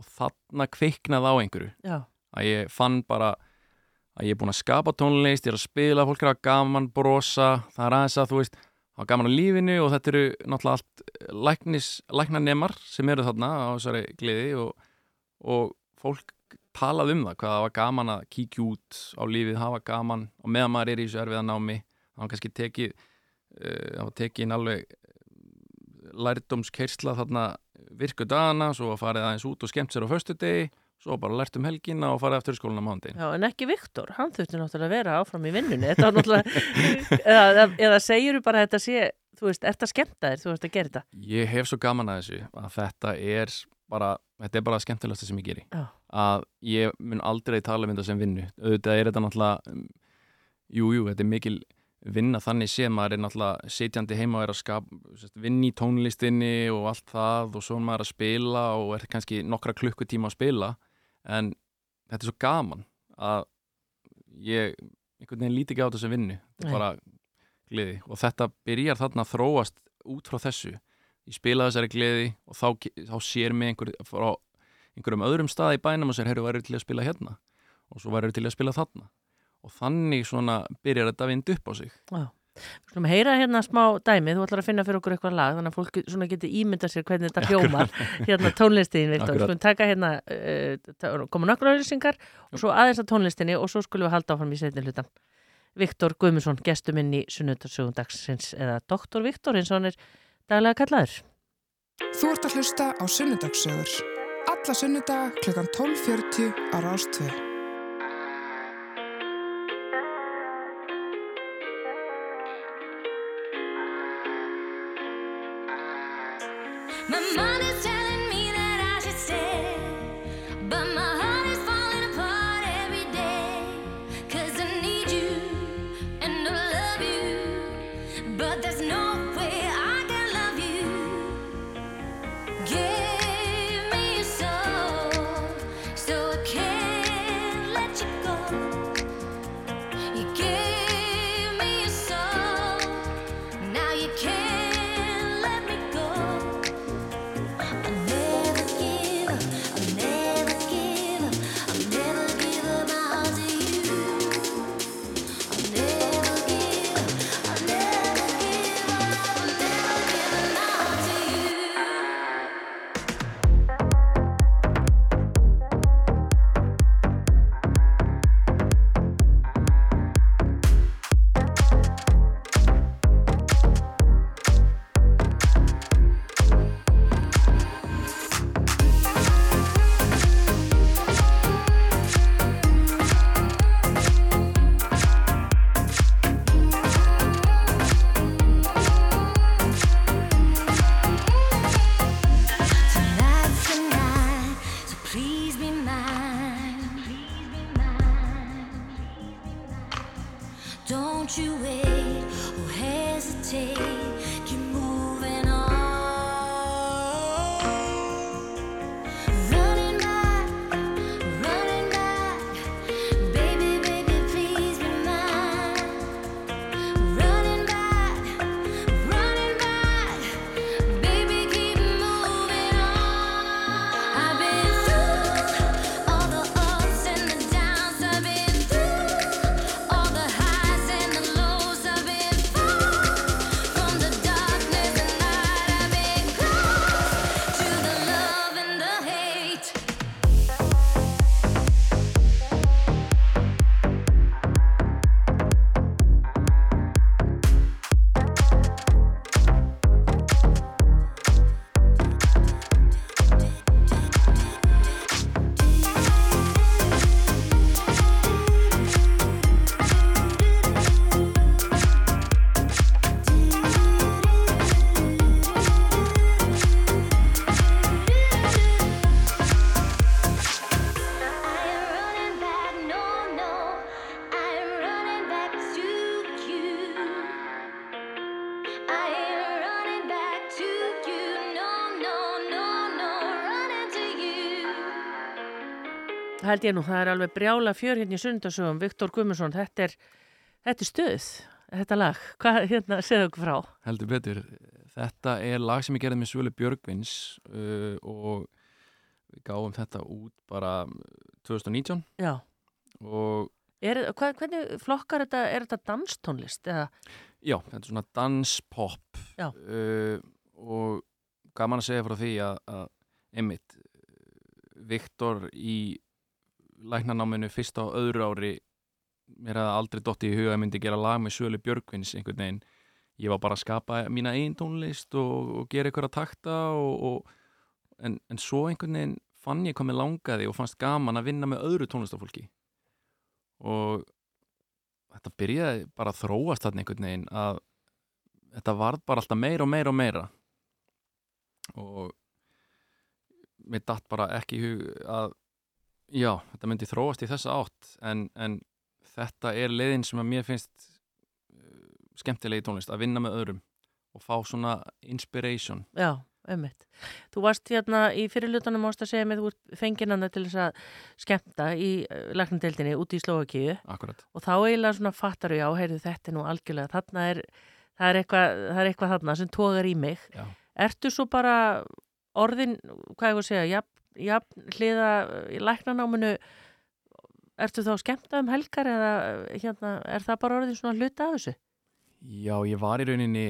Speaker 5: og þarna kviknaði á einhverju
Speaker 1: Já.
Speaker 5: að ég fann bara að ég er búin að skapa tónlist, ég er að spila fólk er að gaman, brosa, það er aðeins að þú veist, hafa gaman á lífinu og þetta eru náttúrulega allt læknis, læknanemar sem eru þarna á þessari gleði og, og fólk talað um það, hvað það var gaman að kíkja út á lífið, hafa gaman og meðan maður er í þessu erfiða námi var kannski tekið uh, tekið alveg lærdómskersla þarna virku dagana, svo að farið aðeins út og skemmt sér á föstudegi, svo bara lært um helgina og farið eftir skólan á mándin.
Speaker 1: Já, en ekki Viktor, hann þurfti náttúrulega að vera áfram í vinnunni. Þetta var náttúrulega, eða, eða, segir þú bara að þetta sé, þú veist, ert að skemmta þér, þú veist að gera þetta.
Speaker 5: Ég hef svo gaman að þessu að þetta er bara, þetta er bara skemmtilegasta sem ég geri.
Speaker 1: Já.
Speaker 5: Að ég mun aldrei tala um þetta sem vinnu. Auðvitað er þetta náttúrulega, um, jú, jú, þetta er mikil vinna þannig sem maður er náttúrulega sitjandi heima og er að skap, sest, vinna í tónlistinni og allt það og svo er maður að spila og er kannski nokkra klukkutíma að spila. En þetta er svo gaman að ég einhvern veginn líti ekki á þessu vinnu þetta er bara gleði. Og þetta byrjar þarna að þróast út frá þessu. Ég spila þessari gleði og þá, þá sér mig einhver frá einhverjum öðrum stað í bænum og sér, herru, væri til að spila hérna? Og svo væri til að spila þarna og þannig svona byrjar þetta að vinda upp á sig
Speaker 1: Já. Við skulum heyra hérna smá dæmi, þú ætlar að finna fyrir okkur eitthvað lag þannig að fólk svona getur ímyndað sér hvernig þetta hljómar hérna tónlistin, Viktor,
Speaker 5: Akkurat.
Speaker 1: skulum taka hérna uh, koma nokkur auðlýsingar og svo aðeins að tónlistinni og svo skulum við halda áfram í setni hlutan Viktor Guðmundsson, gestur minn í sunnundarsögum dagsins eða Doktor Viktor eins og hann er daglega kallaður
Speaker 6: Þú ert að hlusta á Sunnudagssögur. Alla sunnudaga klukkan 12.40 á Rástvö.
Speaker 1: Held ég nú, það er alveg brjála fjör hérna í sunnundarsögum Viktor Guðmundsson, þetta er þetta er stuð, þetta lag. Hvað, hérna, segðu okkur frá?
Speaker 5: Heldur betur. Þetta er lag sem ég gerði með Svölu Björgvins uh, og við gáum þetta út bara 2019
Speaker 1: Já,
Speaker 5: og
Speaker 1: er, hvað, hvernig flokkar þetta, er þetta danstónlist eða,
Speaker 5: já, þetta er svona danspop. Uh, og gaman að segja frá því að, að einmitt Viktor í læknanáminu fyrst á öðru ári mér hefði aldrei dotti í huga að ég myndi gera lag með Svölu Björgvins einhvern veginn. Ég var bara að skapa mína einn tónlist og, og gera einhverja takta og, og, en, en svo einhvern veginn fann ég mér langaði og fannst gaman að vinna með öðru tónlistafólki. Og þetta byrjaði bara að þróast þarna einhvern veginn að þetta varð bara alltaf meira og meira og meira. Og mér datt bara ekki í hug að já, þetta myndi þróast í þessa átt en, en þetta er leiðin sem að mér finnst uh, skemmtilegi tónlist að vinna með öðrum og fá svona inspiration
Speaker 1: Já, einmitt. Þú varst hérna í fyrirlutunum ást að segja mig, þú ert fenginn hann til þess að skemmta í laknadeildinni úti í Slóakíu
Speaker 5: akkurat.
Speaker 1: og þá eiginlega svona fattar já, heyrðu þetta er nú algjörlega, þarna er, það er eitthvað, það er eitthvað þarna sem tógar í mig.
Speaker 5: Já.
Speaker 1: Ertu svo bara orðin, hvað ég var að segja, jafn, jafn hliða í læknanáminu, ertu þá skemmta um helgar eða hérna, er það bara orðin svona hluta af þessu?
Speaker 5: Já, ég var í rauninni,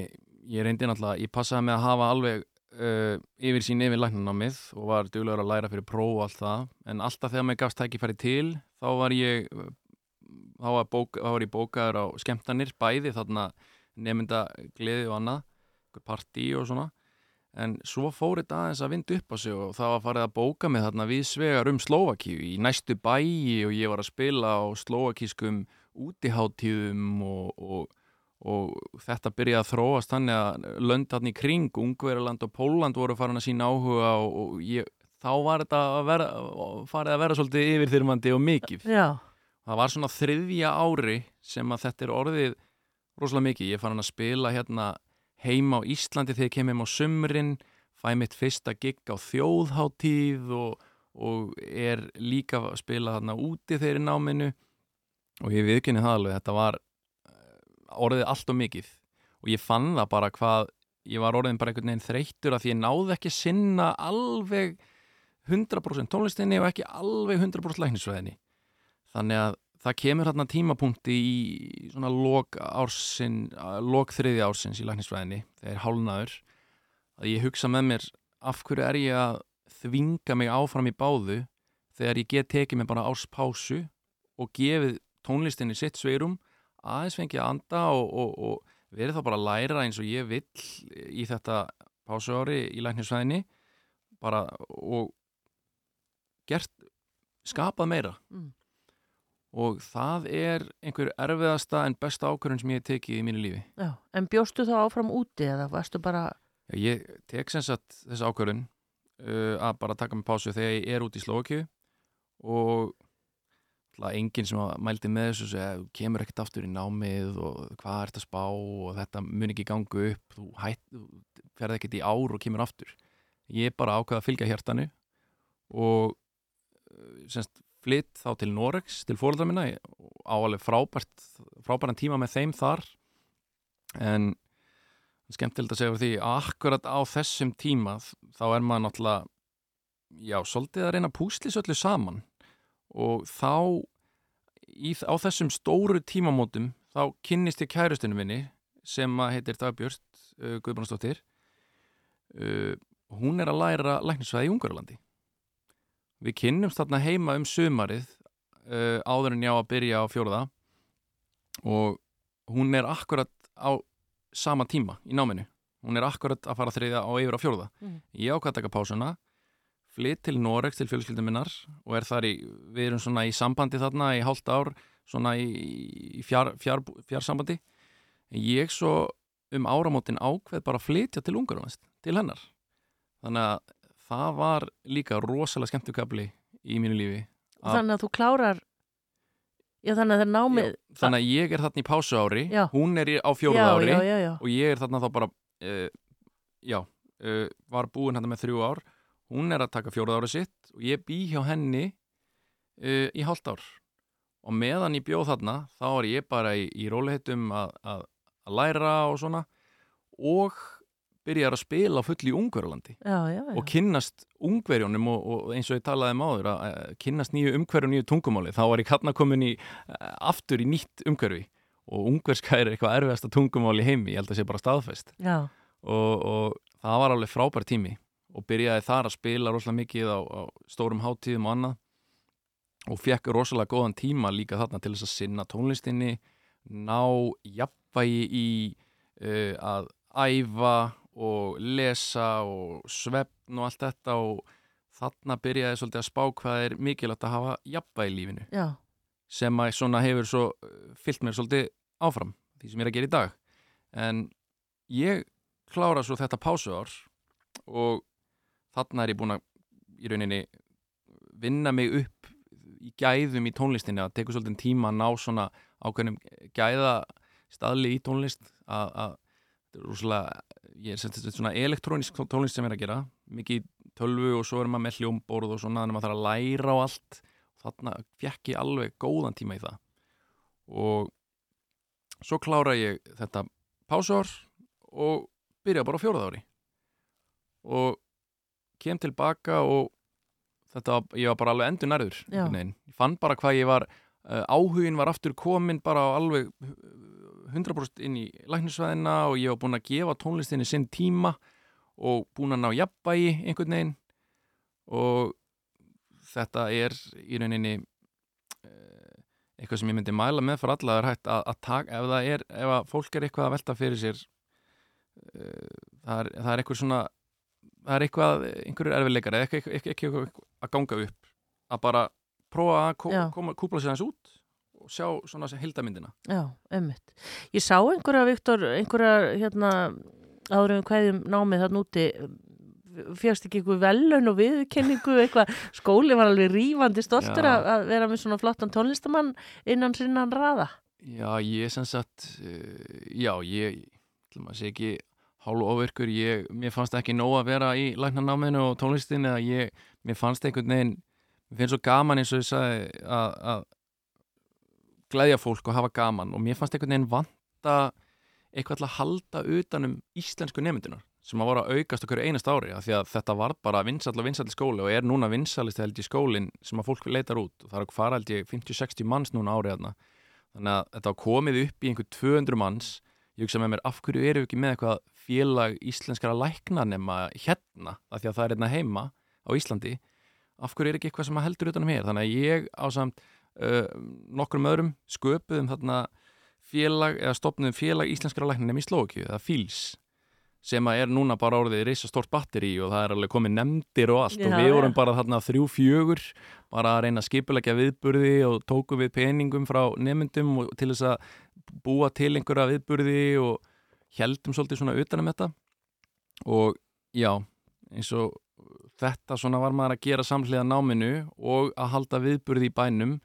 Speaker 5: ég reyndi náttúrulega, ég passaði með að hafa alveg uh, yfir sín yfir læknanámið og var duglegur að læra fyrir próf og allt það, en alltaf þegar mér gafst tækifæri til, þá var ég, þá var, bók, þá var ég bókaður á skemmtanir, bæði þarna nefnda gleði og annað, partí og svona, en svo fór þetta aðeins að vinda upp á sig og það var farið að bóka mig þarna við svegar um Slóvakíu í næstu bæi og ég var að spila á slóvakískum útiháttíðum og, og og þetta byrjaði að þróast þannig að lönd hann í kring, Ungverjaland og Póland voru farin að sína áhuga og, og ég, þá var þetta að vera, farið að vera svolítið yfirþyrmandi og mikið.
Speaker 1: Já,
Speaker 5: Það var svona þriðja ári sem að þetta er orðið rosalega mikið. Ég fann að spila hérna heima á Íslandi þegar ég kem heim á sumrin, fæ mitt fyrsta gig á þjóðháttíð og, og er líka að spila þarna úti þeirri náminu. Og ég viðkynni það alveg, þetta var orðið allt og mikið. Og ég fann það bara hvað ég var orðin bara einhvern veginn þreyttur að því ég náði ekki sinna alveg 100% tónlistinni og ekki alveg 100% læknisvæðinni þannig að það kemur hérna tímapunkti í svona lok ársin lok þriði ársins í læknisvæðinni þegar hálnaður að ég hugsa með mér af hverju er ég að þvinga mig áfram í báðu þegar ég get tekið mig bara árspásu og gefið tónlistinni sitt sveirum aðeins fengi að anda og, og, og verið þá bara að læra eins og ég vill í þetta pásuári í læknisvæðinni bara og gert, skapað meira
Speaker 1: Mm.
Speaker 5: Og það er einhver erfiðasta en besta ákvörðun sem ég tekið í mínu lífi
Speaker 1: já. En bjóstu þá áfram úti eða varstu bara,
Speaker 5: Já, ég tek sem sagt þessi ákvörðun uh, að bara taka mig pásu þegar ég er út í Slókju og alltaf enginn sem mældi með þessu segja, kemur ekkert aftur í námið og hvað ert að spá og þetta mun ekki gangu upp þú, hætt, ferð ekkert í ár og kemur aftur ég bara ákvaða að fylgja hjartanu og uh, semst flytt þá til Norex til fóröldra minna. Á alveg frábært frábæran tíma með þeim þar. En skemmtilegt að segja fyrir því að akkurat á þessum tíma þá er maður náttúrulega já, svolítið að reyna að púslis öllu saman. Og þá í, á þessum stóru tímamótum þá kynnist ég kærustinu minni sem að heitir Dagbjörst uh, Guðbrandsdóttir. Uh, hún er að læra læknisvæði í Ungarlandi við kynnumst þarna heima um sumarið uh, áður en já að byrja á fjóruða og hún er akkurat á sama tíma í náminu. Hún er akkurat að fara þriðja á yfir á fjóruða
Speaker 1: Mm.
Speaker 5: ég ákvað að taka pásuna flytt til Norex til fjölskyldum minnar og er þar í, við erum svona í sambandi þarna í hálft ár svona í, fjár, fjár, fjársambandi ég svo um áramótin ákveð bara að flytja til Ungarland til hennar. Þannig að það var líka rosalega skemmtukabli í mínu lífi Að-
Speaker 1: þannig að þú klárar, já þannig að námið,
Speaker 5: Já, þannig að ég er þarna í pásu ári
Speaker 1: Já.
Speaker 5: hún er á fjóruða
Speaker 1: já,
Speaker 5: ári og ég er þarna þá bara uh, já, uh, var búin hérna með þrjú ár. Hún er að taka fjóruða ári sitt og ég bý hjá henni uh, í hálft ár. Og meðan ég bjóð þarna þá er ég bara í, í róliheitum að, að, að læra og svona. Og byrjar að spila á fulli í
Speaker 1: já.
Speaker 5: og kynnast ungverjónum og, og eins og ég talaði um áður að að kynnast nýju umhverju og nýju tungumáli. Þá var ég kannar komin í eh, aftur í nýtt umhverfi og ungverska er eitthvað erfiðasta tungumáli heimi, ég held að sé bara staðfest. Og, og það var alveg frábær tími og byrjaði þar að spila rosalega mikið á, á stórum hátíðum og annað. Og fekk rosalega góðan tíma líka þarna til þess að sinna tónlistinni ná jafnvægi í uh, að æfa og lesa og svefn og allt þetta og þarna byrjaði svolítið að spá hvað er mikilvægt að hafa jafnvægi í lífinu.
Speaker 1: Já,
Speaker 5: sem að svona hefur svo uh, fyllt mér svolítið áfram því sem ég er að gera í dag. En ég klára svo þetta pásuár og þarna er ég búin að í rauninni vinna mig upp í gæðum í tónlistinni að tekur svolítið tíma að ná svona ákveðnum gæða staðli í tónlist að, að rosalega, ég er er svona elektrónisk tónlist sem ég er að gera mikið tölvu og svo er maður með hljómborð og svona þannig að maður þarf að læra á allt. Þarna fekk ég alveg góðan tíma í það. Og svo klára ég þetta pásár og byrja bara á fjóraða ári. Og kem tilbaka og þetta, ég var bara alveg endur nærður ég fann bara hvað ég var uh, áhugin var aftur komin bara á alveg 100% inn í læknisvæðina og ég var búinn að gefa tónlistinni sinn tíma og búinn að ná jafnbægi einhvern veginn. Og þetta er í rauninni uh, eitthvað sem ég myndi mæla með fyrir alla það er hægt að, að taka, ef er ef að fólk er eitthvað að velta fyrir sér uh, það, er, það er eitthvað svona það er eitthvað, einhverjur erfiðleikar eða eitthvað, eitthvað, eitthvað, eitthvað að ganga upp. Að bara prófa að koma, kúpla sér hans út og sjá svona þessi hildamyndina
Speaker 1: Já, ömmit. Ég sá einhverja, Viktor, einhverja, hérna, áður um hverjum námið þarna úti, fjöxt ekki einhver velun og viðkenningu, eitthvað, skóli var alveg rífandi stoltur
Speaker 5: Já.
Speaker 1: að, vera með svona flottan tónlistamann innan sinnan raða.
Speaker 5: Já, ég sem sagt uh, já, ég til maður sé ekki hálf ofirkur, ég, mér fannst ekki nóg að vera í læknanáminu og tónlistin eða ég, mér fannst einhvern veginn mér finnst svo gaman eins og ég sagði að, að glæðja fólk og hafa gaman og mér fannst einhvern veginn vanta eitthvað til að halda utanum íslensku nemyndunar sem að voru að aukast okkur einast ári af því að þetta var bara vinsall og vinsall skóli og er núna vinsallist held í skólinn sem að fólk leitar út. Og það er að fara held ég 50-60 manns núna árið þarna. Þannig að þetta komið upp í einhver 200 manns. Ég hugsa með mér af hverju eru ekki með eitthvað félag íslenskara lækna nema hérna af því að það er hérna heima á Íslandi? Af hverju er ekki eitthvað sem að heldur utanum hér? Þannig að ég á samt uh, nokkrum öðrum sköpuðum þarna félag eða stopnum félag íslenskara lækna nema í Slókju, það FÍLS sem að er núna bara orðið risa stort batteri og það er alveg komið nefndir og allt. Og
Speaker 1: Já,
Speaker 5: við vorum
Speaker 1: já.
Speaker 5: bara þarna þrjú fjögur bara að reyna að skipulegja viðburði og tókum við peningum frá nefndum og til þess að búa til einhverja viðburði og heldum svolítið svona utanum þetta. Og já, eins og þetta svona var maður að gera samhliða náminu og að halda viðburði í bænum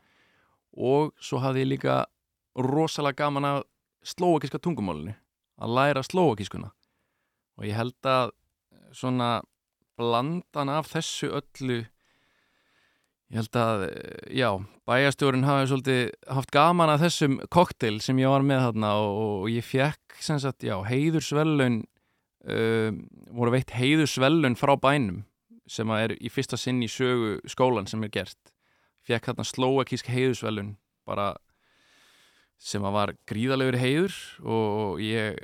Speaker 5: og svo hafði ég líka rosalega gaman að slóakíska tungumálinu að læra slóakískuna og ég held að svona blandan af þessu öllu ég held að, eh, já, bæjastjórun hafi svolítið haft gaman að þessum koktel sem ég var með þarna og, ég fekk sem sagt, já, heiðursvelun uh, voru veitt heiðursvelun frá bænum sem er í fyrsta sinn í sögu skólan sem er gert fekk þarna slóakísk heiðursvelun bara sem að var gríðalegur heiður og ég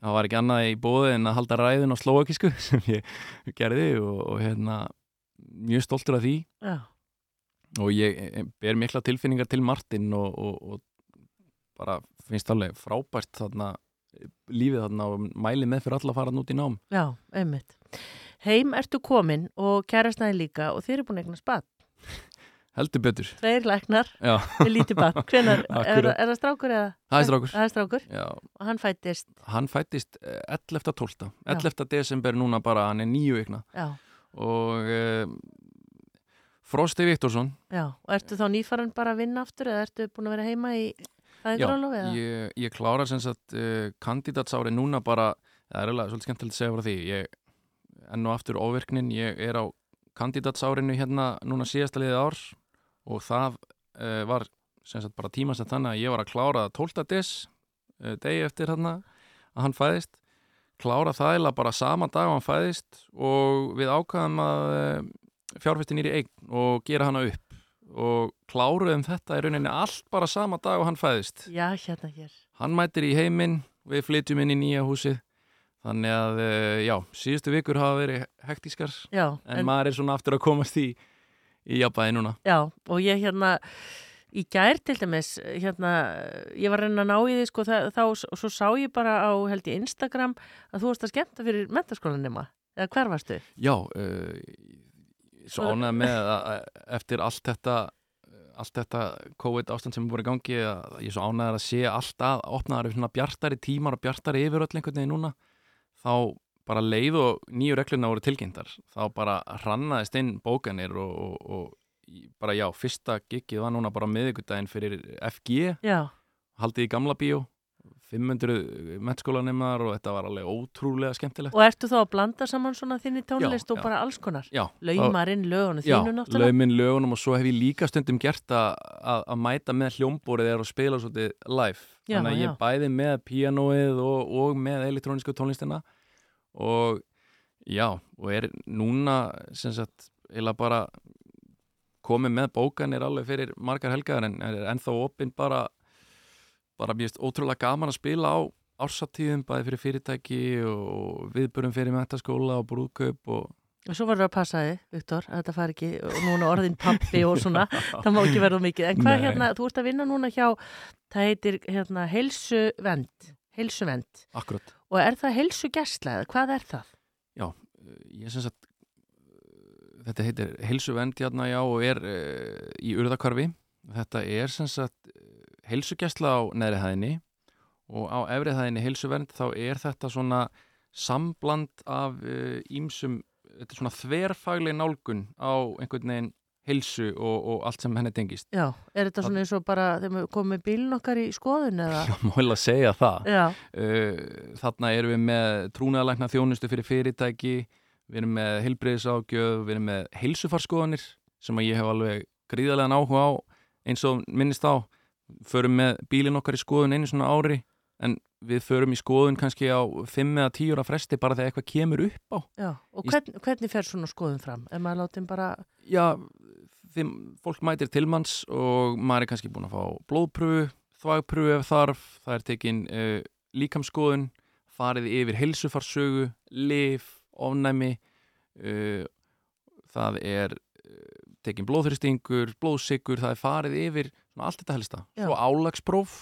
Speaker 5: það var ekki annað í bóði en að halda ræðin á slóakísku sem ég gerði og, og hérna mjög stoltur af því
Speaker 1: Já,
Speaker 5: og ég eh, ber mikla tilfinningar til Martin og, og, og bara finnst alveg frábært þarna lífið þarna og mæli með fyrir alla að fara út í nám
Speaker 1: já, ömmit. Heim ertu komin og kærastæði líka og þeir eru búin að eigna spatt.
Speaker 5: Heldur betur.
Speaker 1: Tveir læknar
Speaker 5: Já,
Speaker 1: við lítið barn. Hvenar, er, er það strákur eða?
Speaker 5: það er strákur.
Speaker 1: Það er strákur?
Speaker 5: Já,
Speaker 1: og hann fættist,
Speaker 5: hann fættist eh, 11.12 11. desember núna bara, hann er nýju vikna.
Speaker 1: Já,
Speaker 5: og uh, Frosti Viktorsson.
Speaker 1: Já. Og ertu þá nýfaran bara að vinna aftur eða ertu búin að vera heima í
Speaker 5: Já,
Speaker 1: fæðingarólofi eða?
Speaker 5: ég, ég klára sem sagt uh, kandidatsári núna bara það er alveg svolítið skemmtilegt að segja frá því. Ég, enn og aftur óvirknin ég er á kandidatsárinu hérna núna síðasta liðið ár og það uh, var sem sagt bara tíma sem þannig að ég var að klára 12. des uh, degi eftir hérna að hann fæðist klára það eða bara sama dag að hann fæðist og við ákvaðum að uh, fjárfestin er í eign og gera hana upp og kláruðum þetta í rauninni allt bara sama dag og hann fæðist
Speaker 1: Já, hérna hér.
Speaker 5: hann mætir í heiminn við flytjum inn í nýja húsið þannig að, eh, já, síðustu vikur hafa verið hektískar
Speaker 1: Já,
Speaker 5: en, maður er svona aftur að komast í í jafnbæði núna
Speaker 1: Já, og ég hérna í gær til dæmis, hérna ég var að reyna að ná í því, sko, það, þá og svo sá ég bara á, held ég, Instagram að þú varst að skemmta fyrir mentaskólanema eða hver varstu?
Speaker 5: já, uh, svo ánægð með að, að eftir allt þetta allt þetta COVID ástand sem er búin í gangi að ég svo ánægður að sé allt að opnaðar svona bjartari tímar og bjartari yfir öll einhvern veginn núna þá bara leið og nýju regluna voru tilkynntar þá bara hrannaðist inn bókanir og, og, og bara já, fyrsta gigið var núna bara á miðvikudaginn fyrir FG
Speaker 1: Já,
Speaker 5: haldið í gamla bíó 500 mennskólanemar og þetta var alveg ótrúlega skemmtilegt
Speaker 1: Og ertu þá að blanda saman svona þinni tónlist
Speaker 5: Já,
Speaker 1: og
Speaker 5: já.
Speaker 1: bara alls konar?
Speaker 5: Já,
Speaker 1: Laumarinn, lögunum
Speaker 5: Já,
Speaker 1: þínu náttúrulega?
Speaker 5: laumin lögunum og svo hef ég líka stundum gert að, mæta með hljómborið eða að spila svolítið live.
Speaker 1: Já,
Speaker 5: Þannig að ég
Speaker 1: já.
Speaker 5: bæði með píanóið og, og með elektrónísku tónlistina og já, og er núna sem sagt, eða bara komið með bókanir alveg fyrir margar helgar en er ennþá opinn bara bara finnst ótrúlega gaman að spila á ársatíðum bæði fyrir fyrirtæki og viðbörum fyrir metaskóla og brúðkaup og
Speaker 1: Og svo verður að passa þig, Viktor, að þetta fari ekki og núna orðin pappi og svona, það má ekki verða mikið. En hvað
Speaker 5: Nei.
Speaker 1: hérna, þú ert að vinna núna hjá, það heitir hérna heilsuvend, heilsuvend
Speaker 5: akkurat
Speaker 1: og er það heilsugæsla eða hvað er það?
Speaker 5: ég sem sagt þetta heitir heilsuvend hérna já og er uh, í urðakvarfi þetta er sem sagt heilsugjæsla á neðri hæðinni og á efri hæðinni heilsuvend þá er þetta svona sambland af ímsum, þetta er svona þverfagleg nálgun á einhvern veginn heilsu og, og allt sem henni tengist.
Speaker 1: Já, er þetta svona eins og bara þegar við komum með bílun okkar í skoðun eða?
Speaker 5: Já, má heila segja það.
Speaker 1: Já,
Speaker 5: Uh, þarna erum við með trúnaðalækna þjónustu fyrir fyrirtæki við erum með heilbreyðiságjöf við erum með heilsufarskoðanir sem að ég hef alveg gríðarlegan áhuga á eins og minnist á förum með bílinn okkar í skoðun einu svona ári en við förum í skoðun kannski á 5 eða 10 ára fresti bara þegar eitthvað kemur upp á
Speaker 1: já, og hvern, hvernig fer svona skoðun fram? Er maður látið bara,
Speaker 5: Já, þeim, fólk mætir til manns og maður er kannski búin að fá blóðpröfu, þvagpröfu ef þarf, það er tekin uh, líkamskoðun, farið yfir heilsufarsögu, lif, ofnæmi, uh, það er uh, tekin blóðþristingur, blóðsikur, það er farið yfir allt þetta helsta.
Speaker 1: Já.
Speaker 5: Svo álagspróf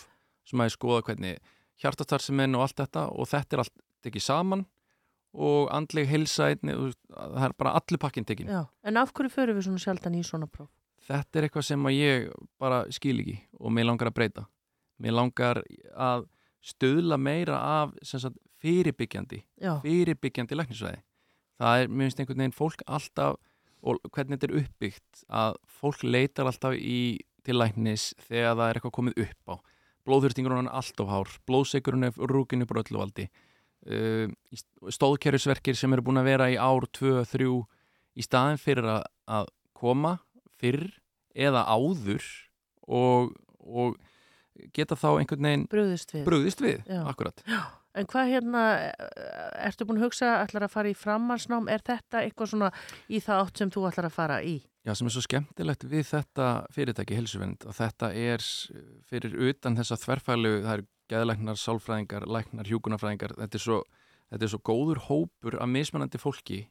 Speaker 5: sem að ég skoða hvernig hjartastarfsemin og allt þetta og þetta er allt tekið saman og andleg heilsa einni, þú veist, það er bara allir pakkin tekin
Speaker 1: já, en af hverju förum við svona sjaldan í svona próf?
Speaker 5: þetta er eitthvað sem að ég bara skil ekki og mér langar að breyta mér langar að stöðla meira af sagt, fyrirbyggjandi
Speaker 1: Já,
Speaker 5: fyrirbyggjandi læknisvæði það er, mér finnst einhvern veginn fólk alltaf og hvernig þetta er uppbyggt að fólk leitar alltaf í til læknis þegar það er eitthvað komið upp á. Blóðþurstingurinn er alltof hár. Blóðseikurinn er rúkin upp á öllu valdi. Uh, stóðkerfisverkir sem eru búin að vera í ár, tvö, þrjú í staðin fyrir að, koma fyrr eða áður og, og geta þá einhvern veginn
Speaker 1: brugðist við.
Speaker 5: brugðist við,
Speaker 1: En hvað hérna, eh, ertu búin að hugsa, ætlar að fara í framhalsnám, er þetta eitthvað svona í það átt sem þú ætlar að fara í?
Speaker 5: Já, sem er svo skemmtilegt við þetta fyrirtæki helsuvend að þetta er fyrir utan þessa þverfælu, það er geðlæknar, sálfræðingar, læknar, hjúkunarfræðingar þetta er svo, þetta er svo góður hópur af mismunandi fólki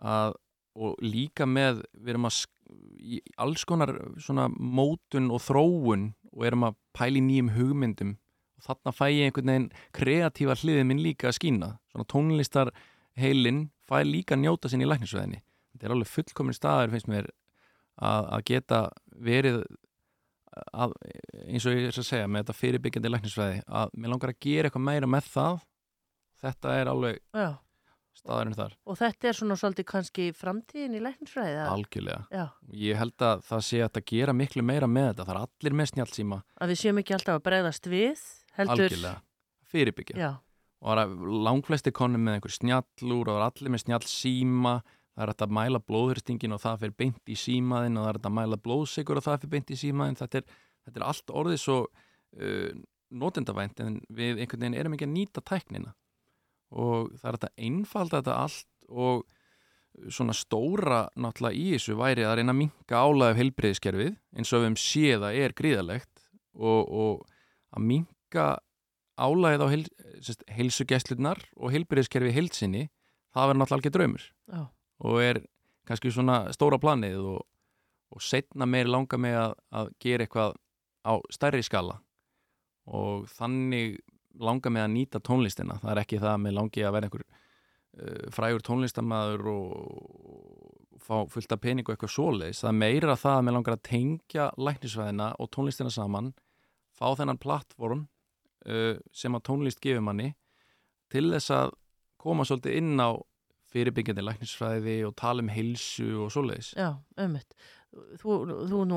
Speaker 5: að, og líka með við erum að í alls konar svona mótun og þróun og erum að pæli nýjum hugmyndum. Og þarna fæ ég einhvern veginn kreatífa hliðið minn líka að skína. Svona tónlistar heilin fæ líka njóta sinni í læknisveðinni þetta er alveg fullkomin staður finnst mér að, að geta verið að, eins og ég er að segja með þetta fyrirbyggjandi læknisfræði að mér langar að gera eitthvað meira með það. Þetta er alveg
Speaker 1: Já,
Speaker 5: staðurinn þar,
Speaker 1: og þetta er svona svolítið kannski framtíðin í læknisfræði?
Speaker 5: algjörlega.
Speaker 1: Já,
Speaker 5: ég held að það sé að gera miklu meira með þetta. Það er allir með snjálfsíma,
Speaker 1: að við séum ekki alltaf að bregðast við, heldur.
Speaker 5: algjörlega. Fyrirbyggja
Speaker 1: Já,
Speaker 5: og það langflesti konum með einhver snjallúr og það allir með snjallsíma það er að mæla blóðhurstingin og það fyrir beint í símaðin og það er að mæla blóðsikur og það fyrir beint í símaðin þetta er, þetta er allt orðið svo uh, notendavænt en við einhvern veginn erum ekki að nýta tæknina. Og það er að einfalda þetta allt og svona stóra náttúrulega í þessu væri að reyna að minka álæðið heilbreyðiskerfið eins og við um séða er gríðalegt og, og að minka álæðið á heil, sest, heilsugæslunar og heilbreyðiskerfi heilsinni það verður náttúrulega alveg draumur.
Speaker 1: Já,
Speaker 5: og er kannski svona stóra planið og, og setna meir langa með að, að gera eitthvað á stærri skala. Og þannig langa með að nýta tónlistina. Það er ekki það að með langi að vera einhver uh, frægur tónlistamæður og fá fullt af pening og eitthvað svoleiðis, það er meira það að með langar að tengja læknisvæðina og tónlistina saman fá þennan plattform uh, sem að tónlist gefur manni til þess að koma svolítið inn á fyrirbyggjandi læknisfræði og tala um heilsu og svoleiðis.
Speaker 1: já, ömmit. þú, þú nú,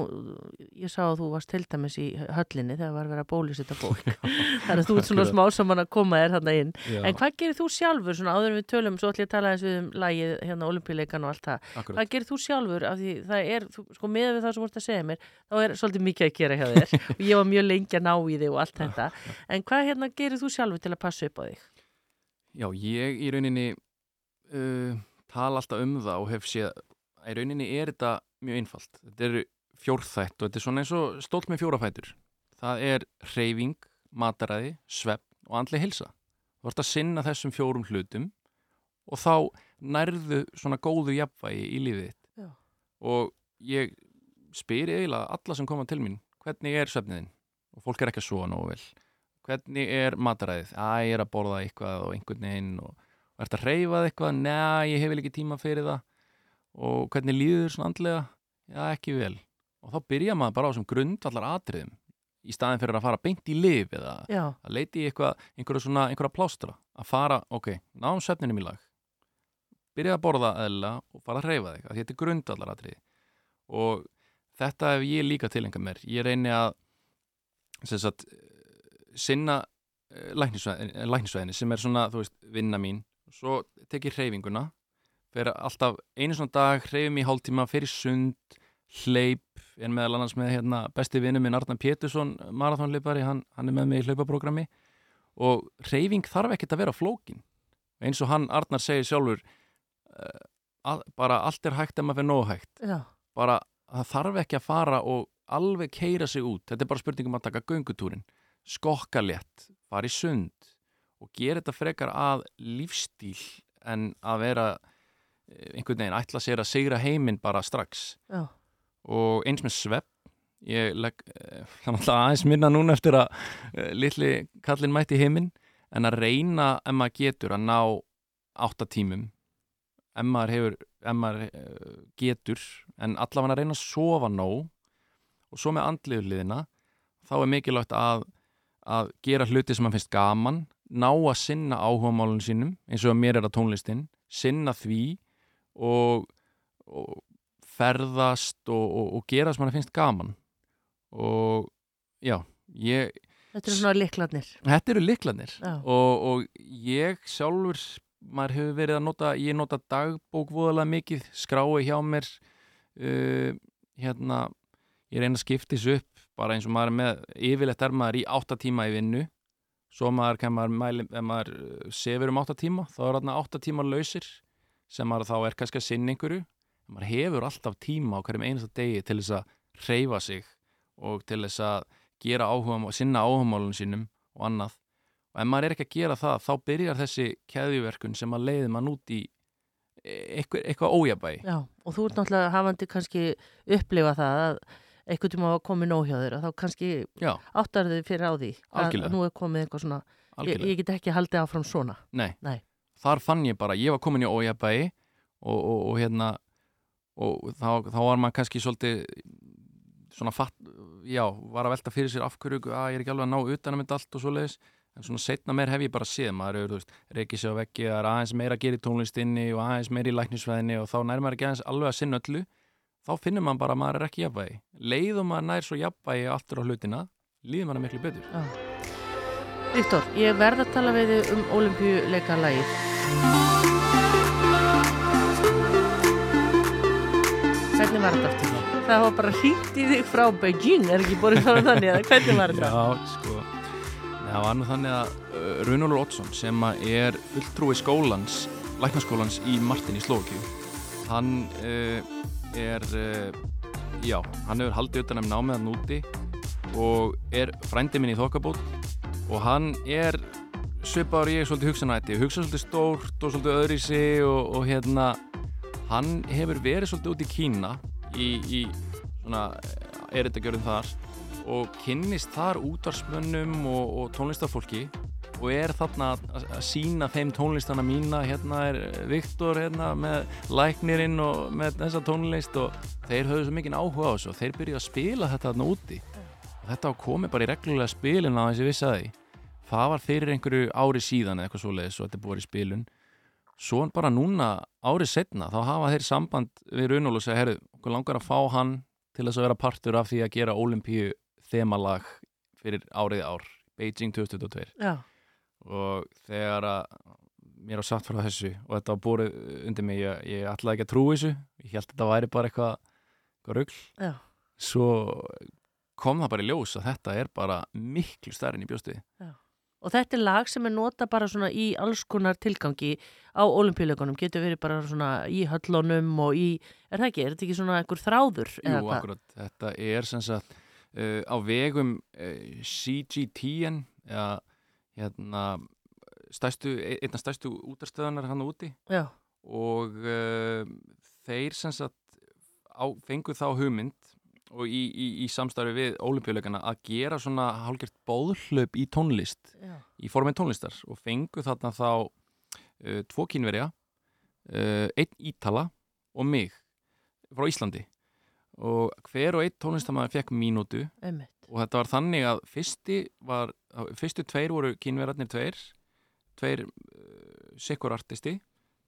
Speaker 1: ég sá að þú varst til dæmis í höllinni þegar var verið að bólusita fólk. Þannig að þú ert svona smá saman að koma þér þarna inn.
Speaker 5: Já,
Speaker 1: en hvað gerir þú sjálfur, svona áður en við tölum svo ætlum ég að tala eins við um lagið hérna olimpíuleikan og allt það,
Speaker 5: akkurat.
Speaker 1: hvað gerir þú sjálfur? Af því það er, þú, sko með við það sem ert að segja mér þá er svolítið mikið að gera hjá þér. Og ég var mjög lengi að ná í þig og allt þetta. en hvað hérna gerir þú sjálfur til að passa upp á þig?
Speaker 5: Já, ég í rauninni uh, tala alltaf um það og hef séð að í rauninni er þetta mjög einfalt. Þetta eru fjórþætt og þetta er svona eins og stólt með fjórafætur. Það er reyfing, mataræði, svepp og andlega hilsa. Þú ert að sinna þessum fjórum hlutum og þá nærðu svona góðu jafnvægi í lífið þitt.
Speaker 1: Já.
Speaker 5: Og ég spyr eiginlega alla sem koma til mín, hvernig er svefniðin? Og fólk er ekki að sofa nógu vel. Hvernig er mataræðið? Æ, ég er að borða eitthvað og einhvern veginn og, ert að reyfað eitthvað? Nei, ég hef ekki tíma fyrir það. Og hvernig líður svona andlega? Já, ekki vel. Og þá byrja maður bara á þessum grundvallar atriðum í staðin fyrir að fara beint í lif eða
Speaker 1: Já,
Speaker 5: að leiti í eitthvað, einhverja plástra að fara, ok, náum svefninum í lag byrja að borða eðla og fara að reyfa þig, þetta er grundvallar atriði og þetta hef ég líka tilenga mér, ég reyni að sem sagt sinna læknisvæðinni sem er svona, þú veist, vinna mín svo tek ég reyfinguna fyrir alltaf einu svona dag reyfum í hálftíma, fyrir sund hleyp, er meðal annars með hérna, besti vinnu minn Arnar Pétursson marathónleipari, hann, hann er með mig í hlaupaprógrami og reyfing þarf ekkert að vera flókin. Eins og hann Arnar segir sjálfur uh, að, bara allt er hægt ef maður fyrir nógu hægt.
Speaker 1: Já,
Speaker 5: bara það þarf ekki að fara og alveg keira sig út. Þetta er bara spurningum að taka göngutúrin. Skokka létt, fara í sund og gera þetta frekar að lífstíl en að vera eh, einhvern veginn ætla sér að sigra heiminn bara strax.
Speaker 1: Já,
Speaker 5: og eins með svepp ég legg, eh, aðeins minna núna eftir að uh, litli kallinn mætti heiminn en að reyna ef maður getur að ná átta tímum. Ef maður hefur ef maður getur en allavega að reyna að sofa nóg og svo með andliðuliðina þá er mikilvægt að, að gera hluti sem maður finnst gaman ná að sinna áhugamálun sínum eins og að mér er að tónlistin sinna því og, og ferðast og, og, og gera sem maður finnst gaman. Og já, ég
Speaker 1: þetta er svona liklarnir
Speaker 5: Þetta eru liklanir og, og ég sjálfur, maður hefur verið að nota, ég nota dagbók voðalega mikið, skrái hjá mér, uh, hérna, ég reyna að skipta þessu upp, bara eins og maður er með, yfirleitt er maður í átta tíma í vinnu, svo maður maður mæli, maður uh, sefur um átta tíma, þá er þarna átta tíma lausir, sem maður þá er kannski að sinna einhverju, maður hefur alltaf tíma á hverjum einasta degi til þess að hreyfa sig og til þess að gera áhuga, sinna áhugamálunum sínum og annað. Og ef maður er ekki að gera það þá byrjar þessi keðjuverkun sem að leiði mann út í eitthvað, eitthvað ójabæi
Speaker 1: Já, og þú ert náttúrulega hafandi kannski upplifa það að einhvern tíma var komið nóg hjá og þá kannski
Speaker 5: Já,
Speaker 1: áttar þið fyrir á því að
Speaker 5: Algjörlega.
Speaker 1: nú er komið eitthvað svona, ég,
Speaker 5: algjörlega
Speaker 1: ég get ekki haldið áfram svona
Speaker 5: Nei.
Speaker 1: Nei.
Speaker 5: þar fann ég bara, ég var komin í ójabæi og, og, og hérna og þá, þá var maður kannski svolítið svona fatt, já, var að velta fyrir sér af hverju, að ég er ekki alveg að ná utan að mynda allt og svoleiðis, en svona setna meir hef ég bara séð, maður hefur, þú veist, reykið sér á veggi það er aðeins meira að gera í tónlistinni og aðeins meira í læknisvæðinni og þá nær maður ekki aðeins alveg að sinna öllu, þá finnur maður bara að maður er ekki jafnvægi, leiðum maður nær svo jafnvægi aftur á hlutina, líður maður miklu betur
Speaker 1: Já. Viktor, ég verð að tala við um olimpíuleika lagið Hvernig var þetta aftur? Það var bara hringt í þig frá Beijing, er ekki búin það þannig eða hvernig var þetta?
Speaker 5: Já, sko Það var nú þannig að uh, Runolur Oddsson sem að er fulltrúi skólans læknaskólans í Martin í Slókju hann uh, er uh, já, hann hefur haldið utan um námið hann úti og er frændi minn í þokkabót og hann er svipaður ég svolítið hugsanætti hugsa svolítið stórt og svolítið öðrísi og, og hérna hann hefur verið svolítið út í Kína í, í svona eritagjörðum þar og kynnist þar útvarsmönnum og, og tónlistafólki og er þarna að, sína þeim tónlistana mína, hérna er Viktor hérna með læknirinn og með þessa tónlist og þeir höfðu svo mikinn áhuga á þessu og þeir byrjuðu að spila þetta þarna úti. Og þetta var komið bara í reglulega spilin á þessi vissaði það var fyrir einhverju ári síðan eða eitthvað svoleiðis og þetta er búið í spilun. Svo bara núna árið setna þá hafa þeir samband við Runul og segja, herru, okkur langar að fá hann til þess að vera partur af því að gera olimpíu þemalag fyrir árið ár Beijing 2022
Speaker 1: Já,
Speaker 5: og þegar að mér á satt frá þessu og þetta var búrið undir mig, ég, ég ætlaði ekki að trúi þessu ég held að þetta væri bara eitthvað eitthvað rugl,
Speaker 1: já,
Speaker 5: svo kom það bara í ljós að þetta er bara miklu stærri en ég bjóst við.
Speaker 1: Og þetta er lag sem er nota bara svona í alls konar tilgangi á olimpíuleikunum, getur verið bara svona í höllunum og í, er það ekki, er þetta ekki svona einhver þráður?
Speaker 5: Jú, akkurat, þetta er sem sagt uh, á vegum uh, CGTN eða hérna stærstu, einna stærstu útarstöðunar hann úti.
Speaker 1: Já,
Speaker 5: og uh, þeir sem sagt á, fengu þá hugmynd og í, í, í samstarfi við olimpíuleikana að gera svona hálfgert bóðhlaup í tónlist
Speaker 1: já,
Speaker 5: í formið tónlistar og fengu þarna þá uh, tvo kínverja uh, einn ítala og mig frá Íslandi. Og hver og einn tónlistamæður fekk mínútu
Speaker 1: einmitt.
Speaker 5: Og þetta var þannig að fyrsti var, fyrstu tveir voru kínverjarnir tveir tveir uh, sikkur artisti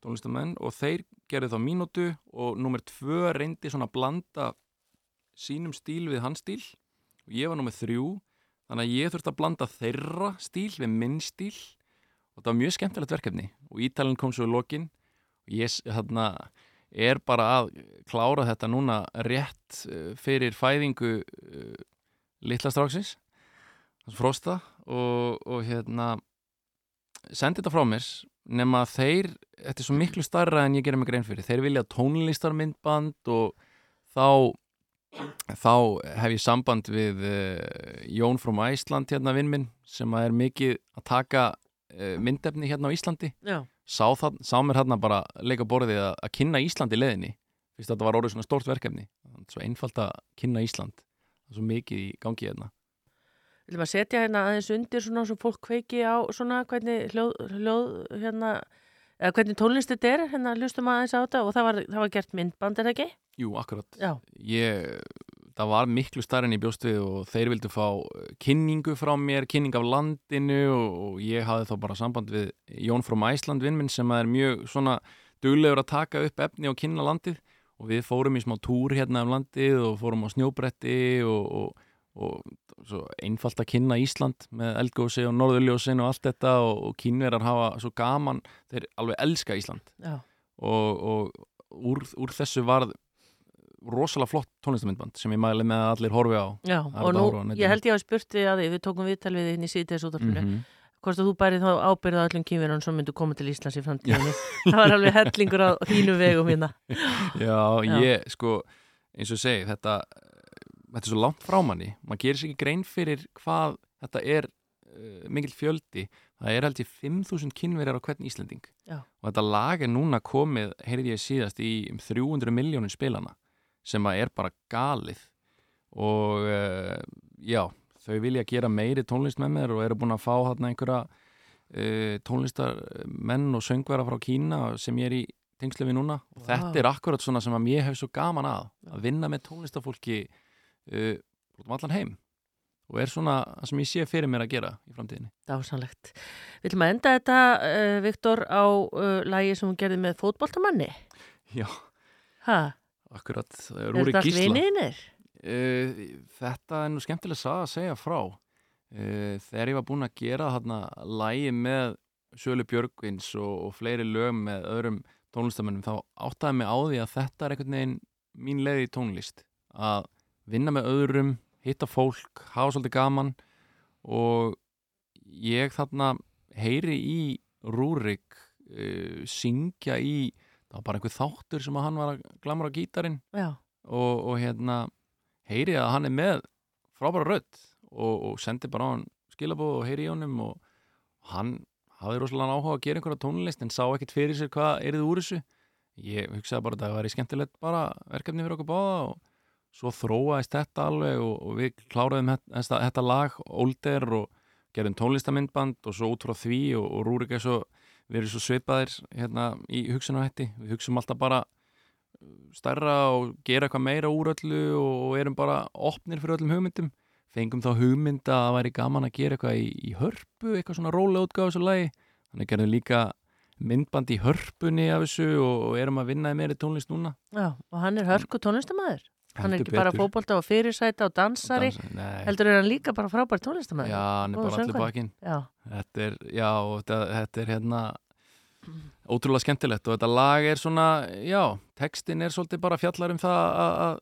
Speaker 5: tónlistamenn og þeir gerðu þá mínútu og nummer tvö reyndi svona að blanda sínum stíl við hans stíl. Og ég var nummer þrjú þannig að ég þurfti að blanda þeirra stíl við minn stíl. Og það var mjög skemmtilegt verkefni. Og Ítalinn kom svo í lokin. Og ég þarna er bara að klára þetta núna rétt uh, fyrir fæðingu uh, litla stráksins hans frosta og, og hérna sendi þetta frá mér nema þeir, þetta er svo miklu starra en ég gerir mig grein fyrir, þeir vilja tónlistarmyndband og þá þá hef ég samband við uh, Jón from Æsland hérna vinn minn sem er mikið að taka uh, myndefni hérna á Íslandi. Sá, það, sá mér hérna bara leika borðið að, að kynna Ísland í leðinni þetta var orðið svona stórt verkefni. Svo einfalt að kynna Ísland það er svo mikið í gangi hérna.
Speaker 1: Viljum að setja hérna aðeins undir svona svo fólk kveiki á svona hvernig hljóð, hljóð hérna, eða hvernig tónlist þetta er, hérna hlustum aðeins á þetta og það var, það var gert myndband, er það ekki?
Speaker 5: Jú, akkurat.
Speaker 1: Já,
Speaker 5: ég, það var miklu starri en ég bjóst við og þeir vildu fá eh, kynningu frá mér, kynning af landinu og, og ég hafði þá bara samband við Jón from Æsland vinn minn sem er mjög svona duglegur að taka upp efni og kynna landið og við fórum í smá túr hérna um landið og fórum á snjóbretti og, og, og einfalt að kynna Ísland með eldgósi og norðurljósin og allt þetta. Og, og kynverar hafa svo gaman, þeir alveg elska Ísland. Og, og úr, úr þessu varð rosalega flott tónlistamindband sem ég mæli með að allir horfi á.
Speaker 1: Já og nú, ég held ég að spurt við að því, við tókum viðtal við inn í síðdeis útvarpinu,
Speaker 5: -hmm.
Speaker 1: Hvort að þú bærið þá ábyrða öllum kýfinum sem myndu koma til Íslands í framtíðinni. Það var alveg hellingur á þínu vegum hérna.
Speaker 5: Já,
Speaker 1: Já.
Speaker 5: ég sko eins og segi, þetta þetta er svo langt frá manni, maður gerir sér ekki grein fyrir hvað þetta er uh, mikill fjöldi, það er ég 5.000 kynverjar á hvern Íslending.
Speaker 1: Já.
Speaker 5: og þetta lag er núna komið heyrði ég síðast í um 300 miljónir spilana sem að er bara galið. Og uh, já, þau vilja gera meiri tónlist með mér og eru búin að fá þarna einhverja uh, tónlistarmenn og söngvera frá Kína sem ég er í tengslu við núna og
Speaker 1: Vá.
Speaker 5: þetta er akkurat svona sem að ég hef svo gaman að að vinna með tónlistafólki uh, út um allan heim og er svona það sem ég sé fyrir mér að gera í framtíðinni
Speaker 1: Dásanlegt. Við ætlum að enda þetta, uh, Viktor, á uh, lagi sem hún gerði með fótboltamanni.
Speaker 5: Já,
Speaker 1: Ha,
Speaker 5: akkurat,
Speaker 1: er
Speaker 5: Rúri
Speaker 1: þetta allt
Speaker 5: Gísla
Speaker 1: viniðinir?
Speaker 5: Uh, Þetta er nú skemmtilega sag að segja frá. Uh, þegar ég var búinn að gera þarna lægi með Sjölu Björgvins og, og fleiri lög með öðrum tónlistamennum þá áttaði mig á því að þetta er einhvern veginn mín leið í tónlist. Að vinna með öðrum, hitta fólk hafa svolítið gaman og ég þarna heyri í Rúrik uh, syngja í það var bara einhver þáttur sem hann var að glamra á gítarinn
Speaker 1: Já,
Speaker 5: og, og hérna heyri að hann er með frábæra rödd og, og sendi bara á hann skilabóð og heyri í honum og hann hafði rosalega áhuga að gera einhverja tónlist en sá ekkert fyrir sér hvað er þið úr þessu. Ég hugsaði bara að það væri skemmtilegt bara verkefni fyrir okkur báða og svo þróaðist þetta alveg og, og við kláraðum þetta, þetta lag Older og gerðum tónlistamindband og svo út frá því og, og Rúrik er svo við erum svo svipaðir hérna í hugsunahætti við hugsum alltaf bara stærra og gera eitthvað meira úr öllu og erum bara opnir fyrir öllum hugmyndum. Fengum þá hugmynd að það væri gaman að gera eitthvað í, í hörpu, eitthvað svona róla útgáð þessu lagi. Þannig gerðum líka myndband í hörpunni af þessu og, og erum að vinna í meiri tónlist núna.
Speaker 1: Já, og hann er hörku tónlistamæður. Hann er ekki bara
Speaker 5: betur.
Speaker 1: fótbolta og fyrirsæta og dansari,
Speaker 5: Dansa- Nei,
Speaker 1: heldur er hann líka bara frábær tónlistamæður.
Speaker 5: já, hann er bara allir bakinn. Þetta er, og þetta, þetta er hérna ótrúlega skemmtilegt og þetta lag er svona, já, textin er svolítið bara fjallar um það að-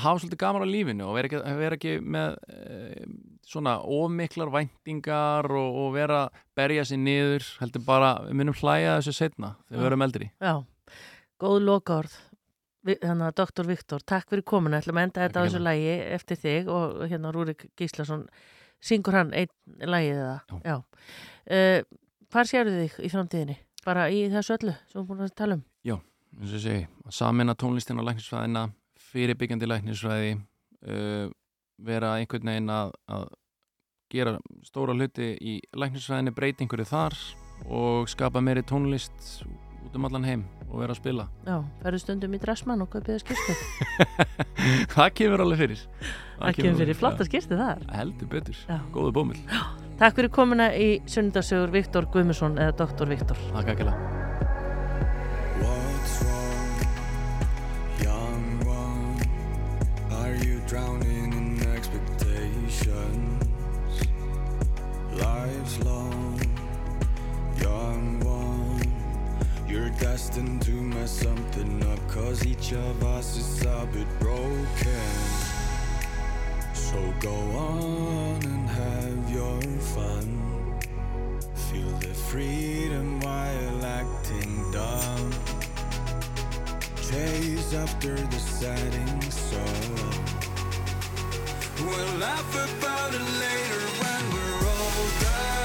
Speaker 5: hafa svolítið gaman á lífinu og vera ekki, vera ekki með e, svona ómiklar væntingar og, og vera að berja sér niður, heldur bara við munum hlæja þessu setna þegar við verum eldri
Speaker 1: já. Góð lokaorð. Þannig að Dr. Viktor, takk fyrir komuna. ætlum að enda þetta á þessu lægi eftir þig og hérna Rúrik Gíslason syngur hann einn lægið eða.
Speaker 5: Já.
Speaker 1: Já. Uh, hvar sérðu þig í framtíðinni? Bara í þessu öllu sem við búin að tala um?
Speaker 5: eins og segi, að samina tónlistin á læknisfræðina, fyrirbyggjandi læknisfræði uh, vera einhvern veginn að, að gera stóra hluti í læknisfræðinni breyta einhverju þar og skapa meiri tónlist út um allan heim og vera að spila
Speaker 1: Já, ferðu stundum í dressmann og kaupið skiptið.
Speaker 5: það kemur alveg fyrir
Speaker 1: Það kemur fyrir flotta skiptið þar.
Speaker 5: heldur betur,
Speaker 1: Já.
Speaker 5: góðu bómill
Speaker 1: Takk fyrir komuna í sunnudasögur Viktor Guðmusson eða Dr. Viktor.
Speaker 5: Takk ekki
Speaker 7: you drowning in expectations? Life's long, young one. You're destined to mess something up, cause each of us is a bit broken. So go on and have your fun. Feel the freedom while acting dumb. Chase after the setting sun. We'll laugh about it later when we're older.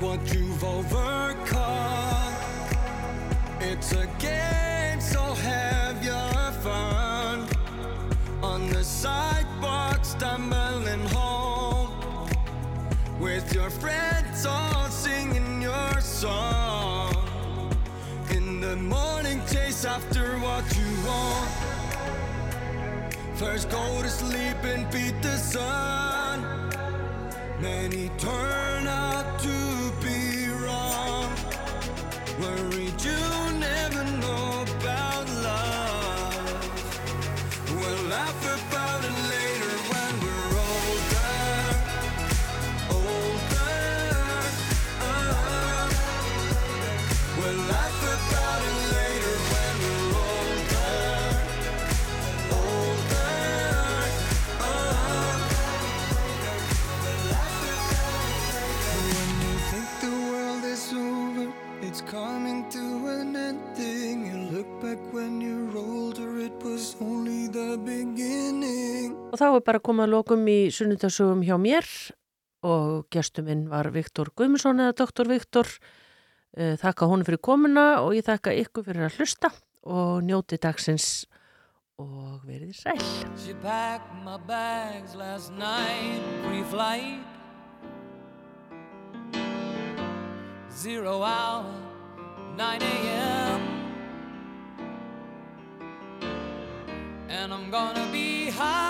Speaker 7: what you
Speaker 1: bara komið að lokum í sunnudasögum hjá mér og gestur minn var Viktor Guðmusson eða Dr. Viktor. Eh, Þakka honum fyrir komuna og ég þakka ykkur fyrir að hlusta og njóti dagsins og verið sæl.
Speaker 8: She packed my bags last night, pre-flight. Zero hour, 9 a.m. And I'm gonna be high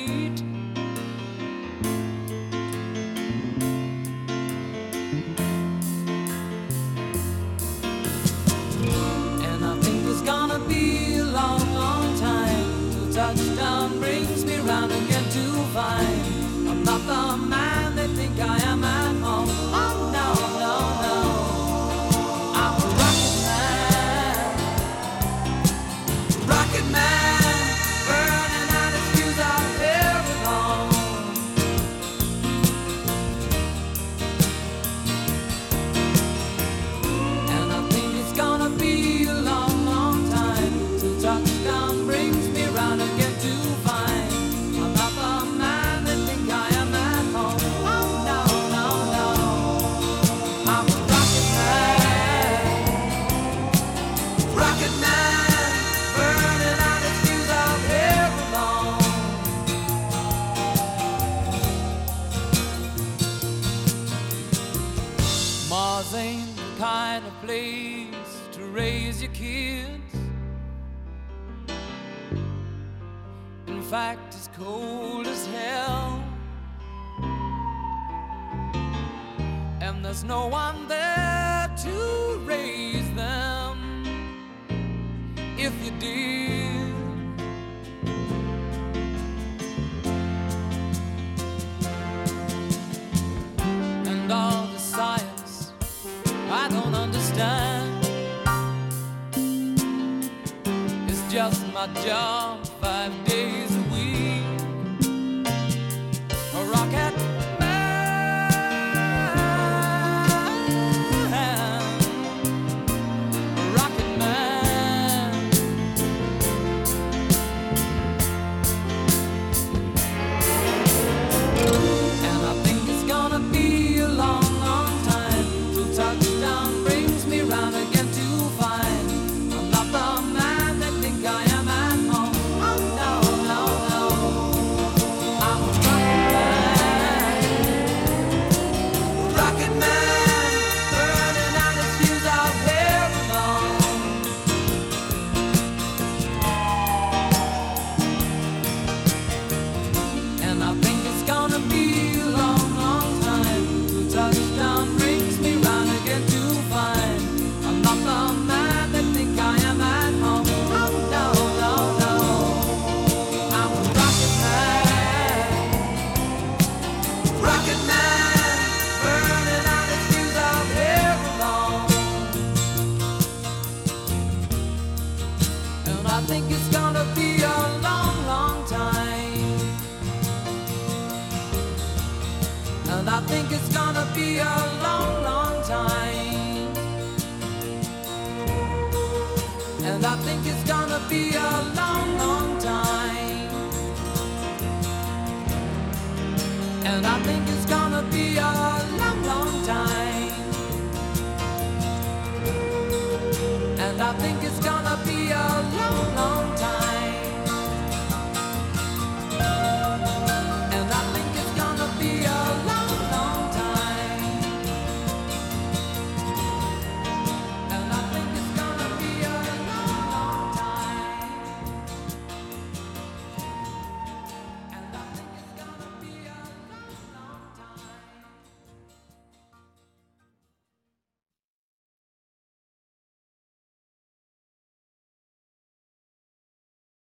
Speaker 8: No one there to raise them. If you did, and all the science I don't understand is just my job five days.